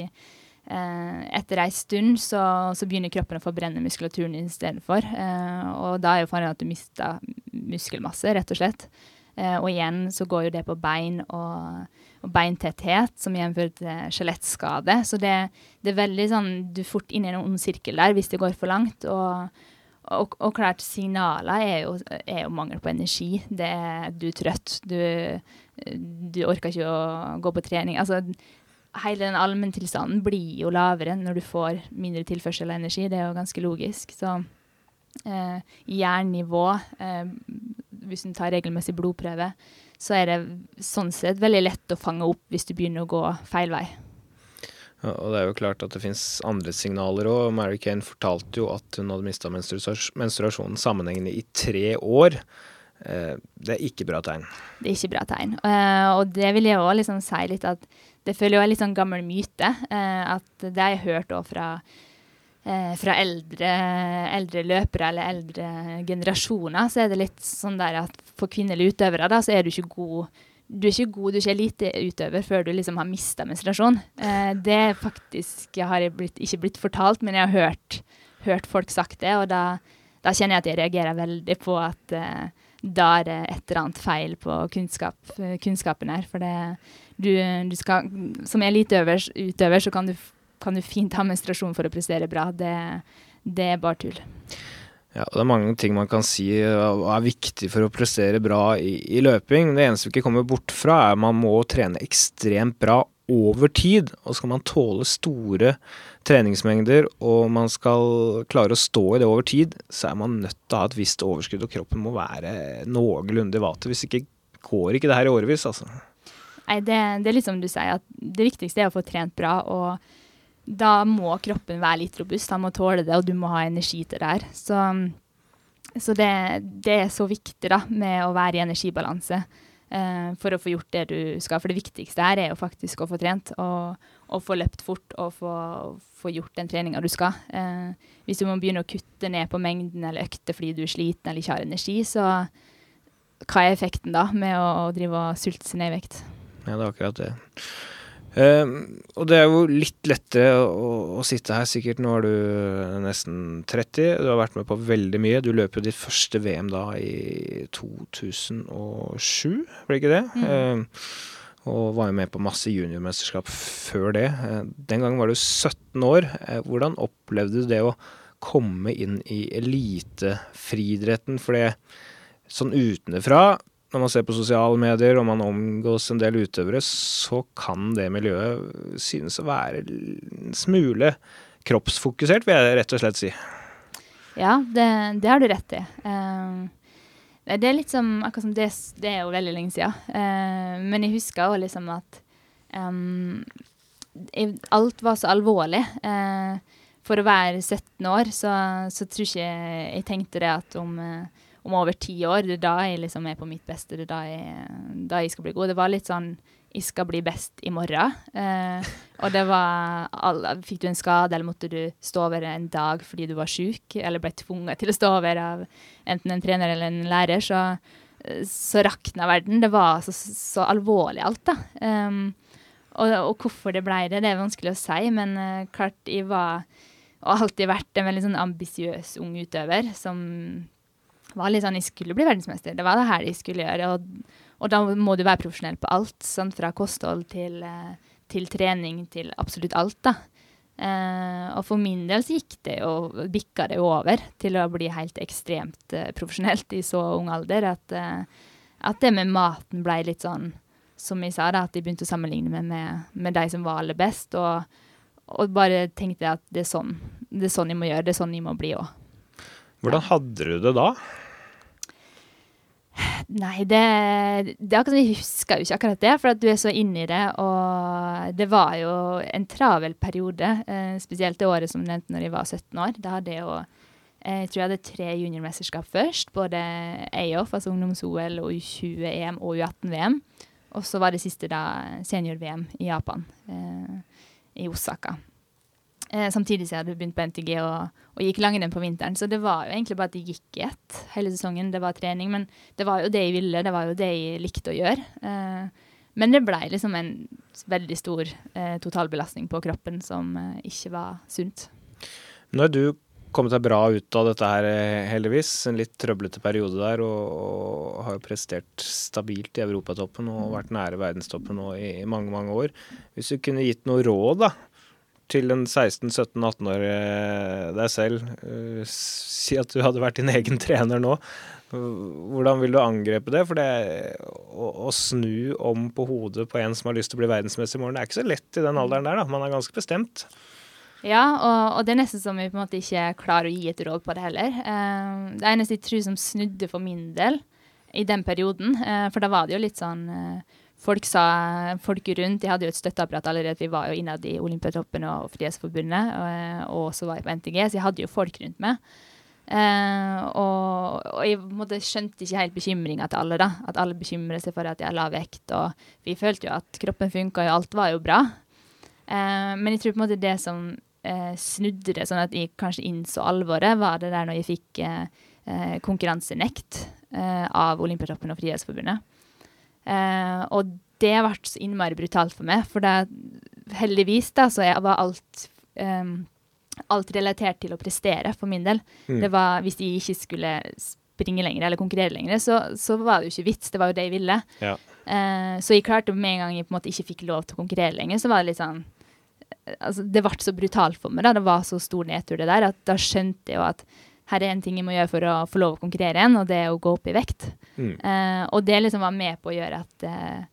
etter ei stund så, så, begynner kroppen å forbrenne muskulaturen istedenfor. Eh, og da er jo faren at du mister muskelmasse, rett og slett. Og igjen så går jo det på bein og og beintetthet, som igjen fører til skjelettskade. Så det, det, er veldig sånn Du er fort inne i en ond sirkel der hvis det går for langt. Og, og, og klart, signaler er jo, er jo, mangel på energi. Det er, du er trøtt. Du, du orker ikke å gå på trening. Altså, hele den allmenntilstanden blir jo lavere når du får mindre tilførsel av energi. Det er jo ganske logisk. Så eh, jernnivå, eh, hvis du tar regelmessig blodprøve, så er det sånn sett veldig lett å fange opp hvis du begynner å gå feil vei. Ja, og det er jo klart at det fins andre signaler òg. Mary Kane fortalte jo at hun hadde mista menstruasjonen sammenhengende i tre år. Eh, det er ikke bra tegn. Det er ikke bra tegn. Uh, og det vil jeg òg liksom si litt at det føler jeg er litt sånn gammel myte. Uh, at det har jeg hørt òg fra eh, fra eldre, eldre, løpere eller eldre generasjoner, så er det litt sånn der at for kvinnelige utøvere da, så er du ikke god du er ikke god, du er ikke eliteutøver før du liksom har mista menstruasjon. Eh, det faktisk har jeg ikke blitt fortalt, men jeg har hørt, hørt folk sagt det, og da, da, kjenner jeg at jeg reagerer veldig på at eh, da er det et eller annet feil på kunnskap, kunnskapen her. For det, du, du skal, som eliteutøver så kan du kan du fint ha menstruasjon for å prestere bra. Det, det er bare tull. Ja, og Det er mange ting man kan si er viktig for å prestere bra i, i løping. Det eneste vi ikke kommer bort fra, er at man må trene ekstremt bra over tid. Og skal man tåle store treningsmengder, og man skal klare å stå i det over tid, så er man nødt til å ha et visst overskudd, og kroppen må være noenlunde i vater. Hvis ikke går ikke det her i årevis, altså. Nei, det, det er litt som du sier, at det viktigste er å få trent bra. og da må kroppen være litt robust. Han må tåle det, og du må ha energi til det her. Så, så det, det, er så viktig da, med å være i energibalanse eh, for å få gjort det du skal. For det viktigste her er jo faktisk å få trent og, og få løpt fort og få, få gjort den treninga du skal. Eh, hvis du må begynne å kutte ned på mengden eller økter fordi du er sliten eller ikke har energi, så hva er effekten da med å, å drive og sulte seg ned i vekt? Ja, det er akkurat det. Uh, og det er jo litt lettere å, å, sitte her, sikkert. Nå er du nesten 30. Du har vært med på veldig mye. Du løp jo ditt første VM da i 2007, blir ikke det? Mm. Uh, og var jo med på masse juniormesterskap før det. Uh, den gangen var du 17 år. hvordan opplevde du det å komme inn i elitefriidretten? For det sånn utenfra når man ser på sosiale medier og man omgås en del utøvere, så kan det miljøet synes å være en smule kroppsfokusert, vil jeg rett og slett si. Ja, det, det har du rett i. Uh, det er litt som akkurat som det, det er jo veldig lenge siden. Uh, men jeg husker òg liksom at um, alt var så alvorlig. Uh, for å være 17 år, så, så tror ikke jeg tenkte det at om, eh, om over ti år, det er da jeg liksom er på mitt beste, det er da jeg, da jeg skal bli god. Det var litt sånn jeg skal bli best i morgen. Eh, og det var alle, Fikk du en skade, eller måtte du stå over en dag fordi du var sjuk, eller ble tvunget til å stå over av enten en trener eller en lærer, så, så rakna verden. Det var så, så alvorlig alt, da. Um, og, og, hvorfor det ble det, det er vanskelig å si, men uh, klart jeg var Og har alltid vært en veldig sånn ambisiøs ung utøver som var litt sånn Jeg skulle bli verdensmester. Det var det her jeg skulle gjøre. og og da må du være profesjonell på alt, Sånn, fra kosthold til, eh, til, trening til absolutt alt. da. Eh, og for min del så gikk det jo, bikka det jo over til å bli helt ekstremt eh, profesjonelt i så ung alder at, eh, at, det med maten ble litt sånn, som jeg sa, da, at jeg begynte å sammenligne meg med, med de som var aller best. Og, og bare tenkte at det er, sånn, det er sånn jeg må gjøre, det er sånn jeg må bli òg. Hvordan hadde du det da? Nei, det, det er akkurat som Jeg husker jo ikke akkurat det, for at du er så inne i det. Og det var jo en travel periode, eh, spesielt det året som du nevnte når jeg var 17 år. Da hadde jeg jo eh, jeg tror jeg hadde tre juniormesterskap først. Både AOF, altså ungdoms-OL, og U20-EM og U18-VM. Og så var det siste da senior-VM i Japan, eh, i Osaka. Eh, samtidig som jeg hadde begynt på NTG og, og gikk langrenn på vinteren. Så det var jo egentlig bare at det gikk i ett hele sesongen. Det var trening. Men det var jo det jeg ville, det var jo det jeg likte å gjøre. Eh, men det blei liksom en veldig stor eh, totalbelastning på kroppen som eh, ikke var sunt. Nå har du kommet deg bra ut av dette her, eh, heldigvis. En litt trøblete periode der, og, og har jo prestert stabilt i europatoppen og vært nære verdenstoppen nå i, i mange, mange år. Hvis du kunne gitt noe råd, da til en 16-17-18-årig eh, deg selv, uh, si at du hadde vært din egen trener nå, hvordan vil du angrepe det? For det å, å, snu om på hodet på en som har lyst til å bli verdensmester i morgen, det er ikke så lett i den alderen der, da. Man er ganske bestemt. Ja, og, og, det er nesten som vi på en måte ikke klarer å gi et råd på det heller. Uh, det eneste jeg tror som snudde for min del i den perioden, uh, for da var det jo litt sånn folk sa folk rundt De hadde jo et støtteapparat allerede. Vi var jo innad i Olympiatoppen og Frihetsforbundet, og, og så var jeg på NTG, så jeg hadde jo folk rundt meg. Uh, og, og, jeg måtte, skjønte ikke helt bekymringa til alle. da, At alle bekymrer seg for at jeg la vekt. og Vi følte jo at kroppen funka, og alt var jo bra. Uh, men jeg tror på en måte det som uh, snudde det, sånn at jeg kanskje innså alvoret, var det der når jeg fikk konkurransenekt av Olympiatoppen og Frihetsforbundet. Uh, og det ble så innmari brutalt for meg, for det, heldigvis da, så var alt um, alt relatert til å prestere, for min del. Mm. Det var, Hvis jeg ikke skulle springe lenger eller konkurrere lenger, så, så, var det jo ikke vits. Det var jo det jeg ville. Ja. Uh, så jeg klarte med en gang jeg på en måte ikke fikk lov til å konkurrere lenger, så var det litt sånn altså, Det ble så brutalt for meg. da, Det var så stor nedtur, det der, at da skjønte jeg jo at her er en ting jeg må gjøre for å få lov å konkurrere igjen, og det er å gå opp i vekt. Mm. Uh, og det liksom var med på å gjøre at uh,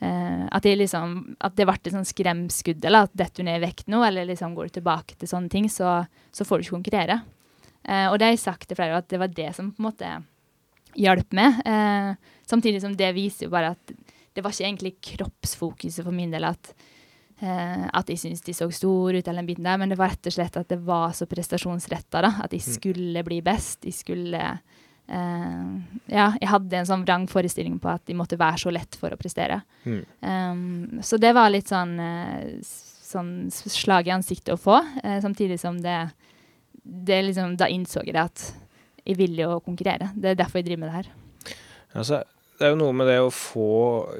at, liksom, at det ble et sånn skremskudd. Eller at detter du ned i vekt nå, eller liksom går du tilbake til sånne ting, så, så får du ikke konkurrere. Uh, og det har jeg sagt til flere at det var det som på en måte hjalp meg. samtidig som det viser jo bare at det var ikke egentlig kroppsfokuset for min del. at at jeg syntes de så store ut, eller den biten der, men det var rett og slett at det var så prestasjonsretta. At jeg mm. skulle bli best. Jeg skulle uh, Ja, jeg hadde en sånn vrang forestilling på at de måtte være så lett for å prestere. Mm. Um, så det var litt sånn, uh, sånn slag i ansiktet å få, samtidig som det, det liksom, Da innså jeg det at jeg ville jo konkurrere. Det er derfor jeg driver med det her. Altså, det er jo noe med det å få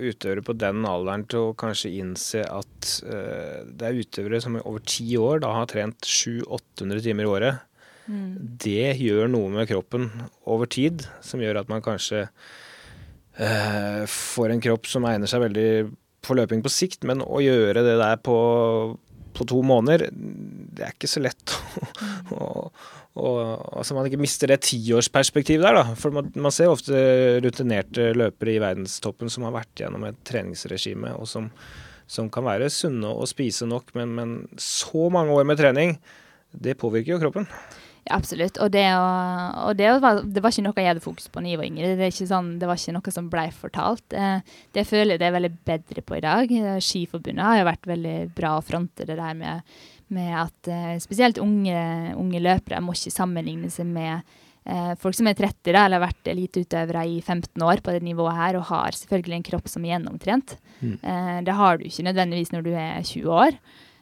utøvere på den alderen til å kanskje innse at uh, det er utøvere som over ti år da har trent 700-800 timer i året. Mm. Det gjør noe med kroppen over tid, som gjør at man kanskje uh, får en kropp som egner seg veldig for løping på sikt, men å gjøre det der på, på to måneder, det er ikke så lett å, å og altså man ikke mister det tiårsperspektivet der, da. For man, man, ser ofte rutinerte løpere i verdenstoppen som har vært gjennom et treningsregime, og som, som kan være sunne og spise nok, men, men, så mange år med trening, det påvirker jo kroppen. Ja, Absolutt. Og, det, og det, var, det, var, ikke noe jeg hadde fokus på da jeg var yngre. Det, sånn, det, var ikke noe som ble fortalt. Eh, det føler jeg det er veldig bedre på i dag. Eh, Skiforbundet har jo vært veldig bra å fronte det der med, med at eh, spesielt unge, unge, løpere må ikke sammenligne seg med eh, folk som er 30 da, eller har vært eliteutøvere i 15 år på det nivået her, og har selvfølgelig en kropp som er gjennomtrent. Mm. Eh, det har du ikke nødvendigvis når du er 20 år.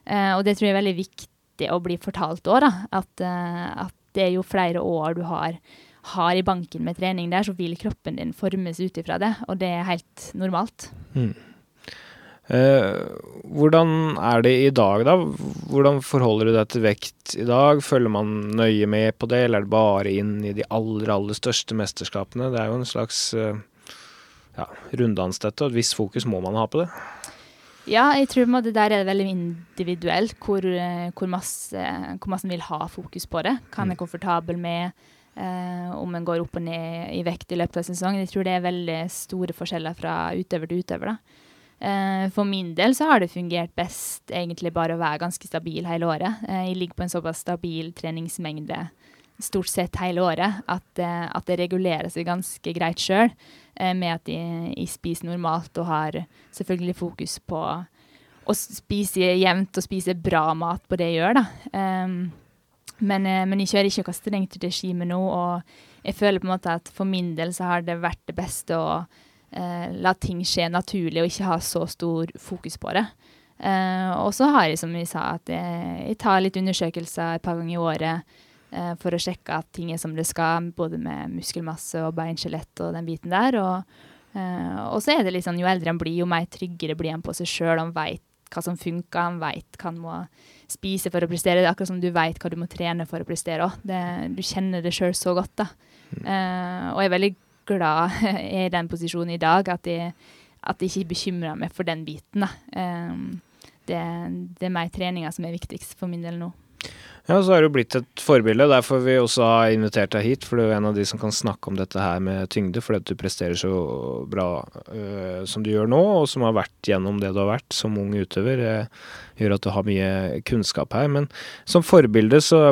Eh, og det tror jeg er veldig viktig å bli fortalt òg. At, at det er jo flere år du har, har, i banken med trening der, så vil kroppen din formes ut ifra det. Og det er helt normalt. Mm. Eh, hvordan er det i dag, da? Hvordan forholder du deg til vekt i dag? Følger man nøye med på det, eller er det bare inn i de aller, aller største mesterskapene? Det er jo en slags eh, ja, runddans, dette, og et visst fokus må man ha på det. Ja, jeg tror det der er det veldig individuelt hvor, eh, hvor, masse, hvor masse en vil ha fokus på det. Hva en er komfortabel med, eh, om en går opp og ned i vekt i løpet av sesongen. Jeg tror det er veldig store forskjeller fra utøver til utøver. da. Eh, for min del så har det fungert best egentlig bare å være ganske stabil hele året. Eh, jeg ligger på en såpass stabil treningsmengde stort sett hele året at, eh, at det regulerer seg ganske greit sjøl. Med at jeg, jeg, spiser normalt og har selvfølgelig fokus på å spise jevnt og spise bra mat på det jeg gjør. da. Um, men, men, jeg kjører ikke noe strengt regime nå, og jeg føler på en måte at for min del så har det vært det beste å uh, la ting skje naturlig og ikke ha så stor fokus på det. Eh, og så har jeg, som vi sa, at jeg, jeg tar litt undersøkelser et par ganger i året eh, for å sjekke at ting er som det skal, både med muskelmasse og beinskjelett og den biten der. Og, eh, og, så er det liksom, jo eldre en blir, jo mer tryggere blir en på seg sjøl. Han veit hva som funker, han veit hva han må spise for å prestere. Det er akkurat som du veit hva du må trene for å prestere òg. Du kjenner det sjøl så godt, da. Mm. Eh, og jeg er veldig glad i den posisjonen i dag, at jeg, at jeg ikke bekymrer meg for den biten. Eh, det, det er mer treninga som er viktigst for min del nå. Ja, så har jo blitt et forbilde. Derfor vi også har invitert deg hit. For du er en av de som kan snakke om dette her med tyngde, fordi du presterer så bra uh, som du gjør nå, og som har vært gjennom det du har vært som ung utøver. Uh, gjør at du har mye kunnskap her. Men som forbilde så,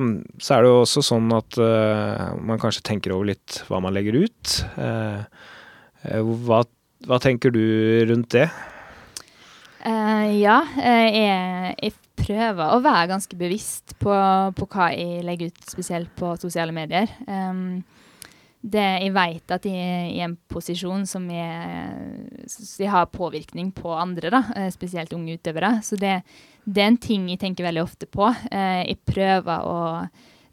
så er det jo også sånn at uh, man kanskje tenker over litt hva man legger ut. Hva, hva, tenker du rundt det? Ja, jeg, jeg prøver å være ganske bevisst på, på, hva jeg legger ut, spesielt på sosiale medier. Um, det, jeg vet at jeg er i en posisjon som jeg, jeg har påvirkning på andre, da, eh, spesielt unge utøvere. Så det, det, er en ting jeg tenker veldig ofte på. Uh, jeg prøver å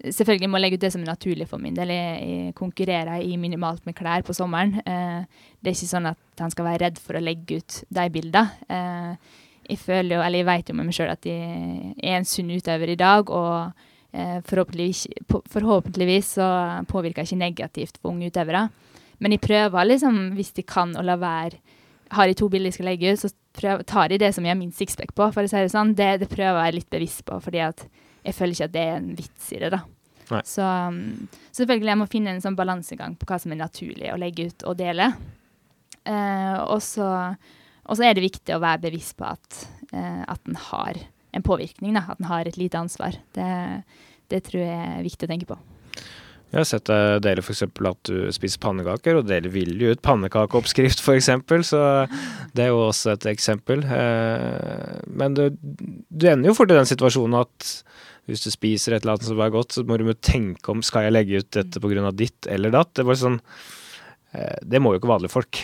Selvfølgelig må jeg legge ut det som er naturlig for min del. Jeg, konkurrerer i minimalt med klær på sommeren. Eh, det er ikke sånn at han skal være redd for å legge ut de bildene. Eh, jeg føler jo, eller jeg vet jo med meg sjøl at jeg er en sunn utøver i dag, og eh, forhåpentligvis, forhåpentligvis, så påvirker jeg ikke negativt på unge utøvere. Men jeg prøver liksom, hvis de kan, å la være Har jeg to bilder jeg skal legge ut, så prøver, tar jeg det som jeg har minst sixpack på, for å si det sånn. Det, det, prøver jeg litt bevisst på, fordi at jeg føler ikke at det er en vits i det, da. Så um, selvfølgelig jeg må finne en sånn balansegang på hva som er naturlig å legge ut og dele. Uh, og så er det viktig å være bevisst på at, uh, at den har en påvirkning, da, at den har et lite ansvar. Det, det, tror jeg er viktig å tenke på. Jeg har sett deg dele f.eks. at du spiser pannekaker, og deler villig ut pannekakeoppskrift f.eks., så det er jo også et eksempel. Eh, men du, du ender jo fort i den situasjonen at hvis du spiser et eller annet som er godt, så må du tenke om skal jeg legge ut dette pga. ditt eller datt. Det, sånn, eh, det må jo ikke vanlige folk.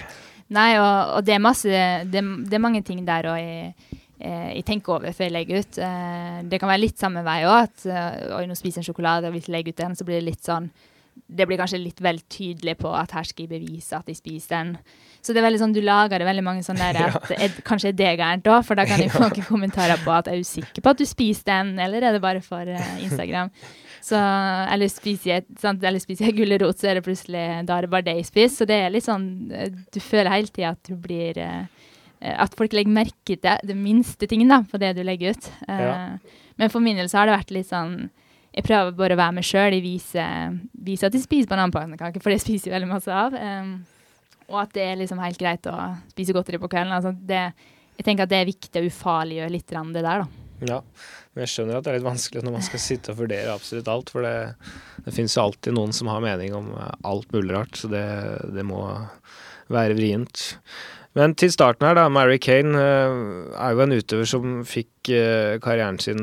Nei, og, og det, er masse, det, det, er mange ting der òg jeg, eh, jeg, tenker over før jeg legger ut. Eh, det kan være litt samme vei òg. At oi, nå spiser jeg en sjokolade, og hvis jeg legger ut den, så blir det litt sånn Det blir kanskje litt vel tydelig på at her skal jeg bevise at jeg spiser den. Så det er veldig sånn, du lager det veldig mange sånne der at er, Kanskje er det gærent òg, for da kan jeg få noen kommentarer på at er du sikker på at du spiser den, eller er det bare for Instagram? Så, eller spiser jeg, sant? Eller spiser jeg gulrot, så er det plutselig da er det bare det jeg spiser. Så det er litt sånn eh, Du føler hele tida at du blir eh, At folk legger merke til det minste tingen da, på det du legger ut. Eh, ja. Men for min del så har det vært litt sånn Jeg prøver bare å være meg sjøl. Jeg viser, viser, at jeg spiser bananpannekaker, for det spiser jeg veldig masse av. Um, og at det er liksom helt greit å spise godteri på kvelden. Altså det, jeg tenker at det er viktig å ufarliggjøre litt det der, da. Ja, men jeg skjønner at det er litt vanskelig når man skal sitte og vurdere absolutt alt. For det, det finnes jo alltid noen som har mening om alt mulig rart, så det, det må være vrient. Men til starten her, da. Mary Kane uh, er jo en utøver som fikk uh, karrieren sin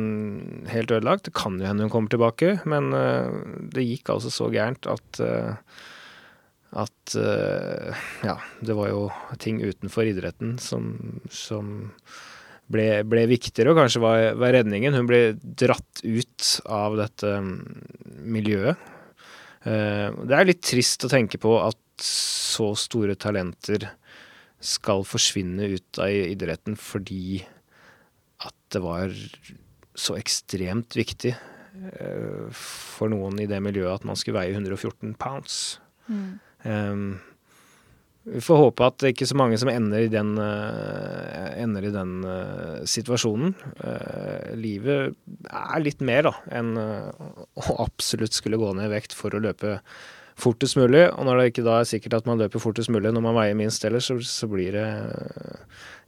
helt ødelagt. Det kan jo hende hun kommer tilbake, men det gikk altså så gærent at at ja, det var jo ting utenfor idretten som, som ble, ble, viktigere, og kanskje var, var, redningen. Hun ble dratt ut av dette mm, miljøet. det er litt trist å tenke på at så store talenter skal forsvinne ut av idretten fordi at det var så ekstremt viktig uh, for noen i det miljøet at man skulle veie 114 pounds. Mm. Um, vi får håpe at det ikke er så mange som ender i den, uh, ender i den uh, situasjonen. livet er litt mer da, enn å absolutt skulle gå ned i vekt for å løpe fortest mulig. Og når det ikke da er sikkert at man løper fortest mulig når man veier minst ellers, så, så blir det eh,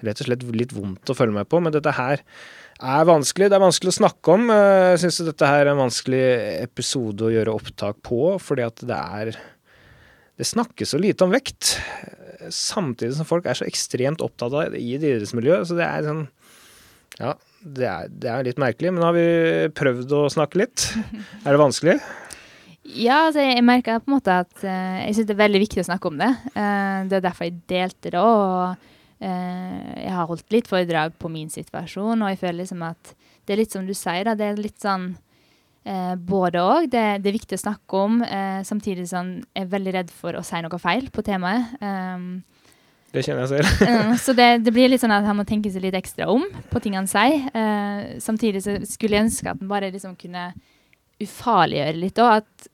rett og slett litt vondt å følge med på. Men dette her er vanskelig. Det er vanskelig å snakke om. Eh, jeg syns dette her er en vanskelig episode å gjøre opptak på, fordi at det er Det snakkes så lite om vekt. Samtidig som folk er så ekstremt opptatt av det i et idrettsmiljø. Så det er sånn Ja, det er, det er litt merkelig. Men har vi prøvd å snakke litt. Er det vanskelig? Ja, altså jeg merker på en måte at uh, jeg syns det er veldig viktig å snakke om det. Uh, det er derfor jeg delte det òg. Uh, jeg har holdt litt foredrag på min situasjon, og jeg føler liksom at det er litt som du sier, da. Det er litt sånn både òg. Det, det, er viktig å snakke om. samtidig som jeg er veldig redd for å si noe feil på temaet. Um, det kjenner jeg selv. så det, det, blir litt sånn at han må tenke seg litt ekstra om på ting han sier. samtidig så skulle jeg ønske at han bare liksom kunne ufarliggjøre litt òg. At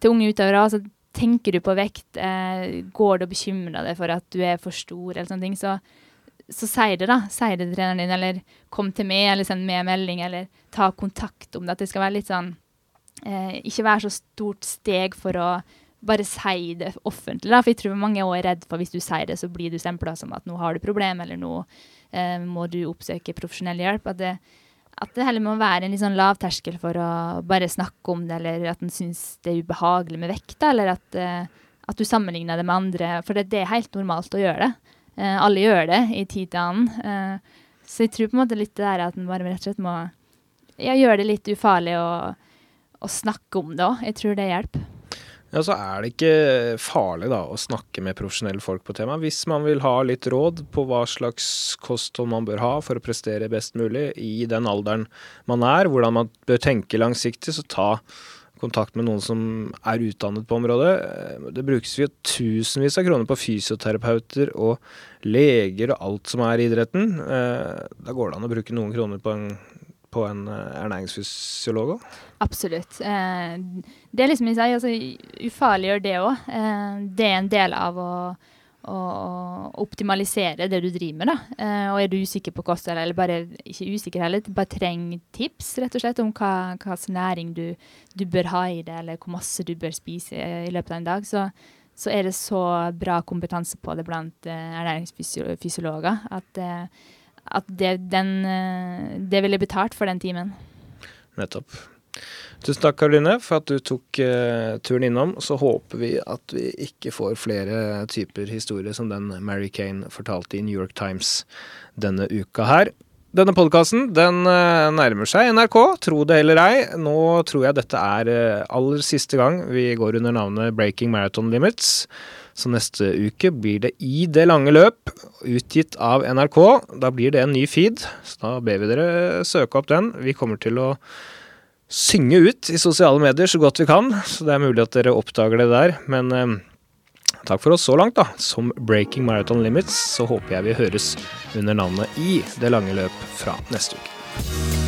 til unge utøvere, så tenker du på vekt, uh, går du og bekymrer deg for at du er for stor, eller sånne ting, så, så si det, da. Si det til treneren din, eller kom til meg, eller send meg melding, eller ta kontakt om det. At det skal være litt sånn eh, Ikke være så stort steg for å bare si det offentlig, da. For jeg tror mange er redd for hvis du sier det, så blir du stempla som at nå har du problem, eller nå eh, må du oppsøke profesjonell hjelp. At det, at det heller må være en litt sånn lavterskel for å bare snakke om det, eller at en syns det er ubehagelig med vekt, eller at, eh, at, du sammenligner det med andre. For det, det er helt normalt å gjøre det. Uh, alle gjør det i tid til annen. Uh, så jeg tror på en måte litt det der at en bare rett og slett må ja, gjøre det litt ufarlig å, å snakke om det òg. Jeg tror det hjelper. Ja, så er det ikke farlig da å snakke med profesjonelle folk på temaet. Hvis man vil ha litt råd på hva slags kosthold man bør ha for å prestere best mulig i den alderen man er, hvordan man bør tenke langsiktig, så ta kontakt med noen som er utdannet på området. Det brukes jo tusenvis av kroner på fysioterapeuter og leger og alt som er i idretten. Eh, da går det an å bruke noen kroner på en på en eh, ernæringsfysiolog òg? Absolutt. Eh, det er liksom i seg, altså, ufarliggjør det òg. Det er en del av å, å, optimalisere det du driver med. da. og er du usikker på kosthold, eller bare ikke usikker heller, bare trenger tips rett og slett om hva, hva næring du, du, bør ha i det, eller hvor masse du bør spise i løpet av en dag, så, så er det så bra kompetanse på det blant ernæringsfysiologer at at det, den, eh, det ville betalt for den timen. Nettopp. Tusen takk, Karoline, for at du tok uh, turen innom. Så håper vi at vi ikke får flere typer historier som den Mary Kane fortalte i New York Times denne uka her. Denne podkasten den uh, nærmer seg NRK, tro det eller ei. Nå tror jeg dette er uh, aller siste gang vi går under navnet Breaking Marathon Limits. Så neste uke blir det I det lange løp, utgitt av NRK. Da blir det en ny feed, så da ber vi dere søke opp den. Vi kommer til å synge ut i sosiale medier så godt vi kan, så det er mulig at dere oppdager det der. Men eh, takk for oss så langt, da. Som Breaking Marathon Limits så håper jeg vi høres under navnet I det lange løp fra neste uke.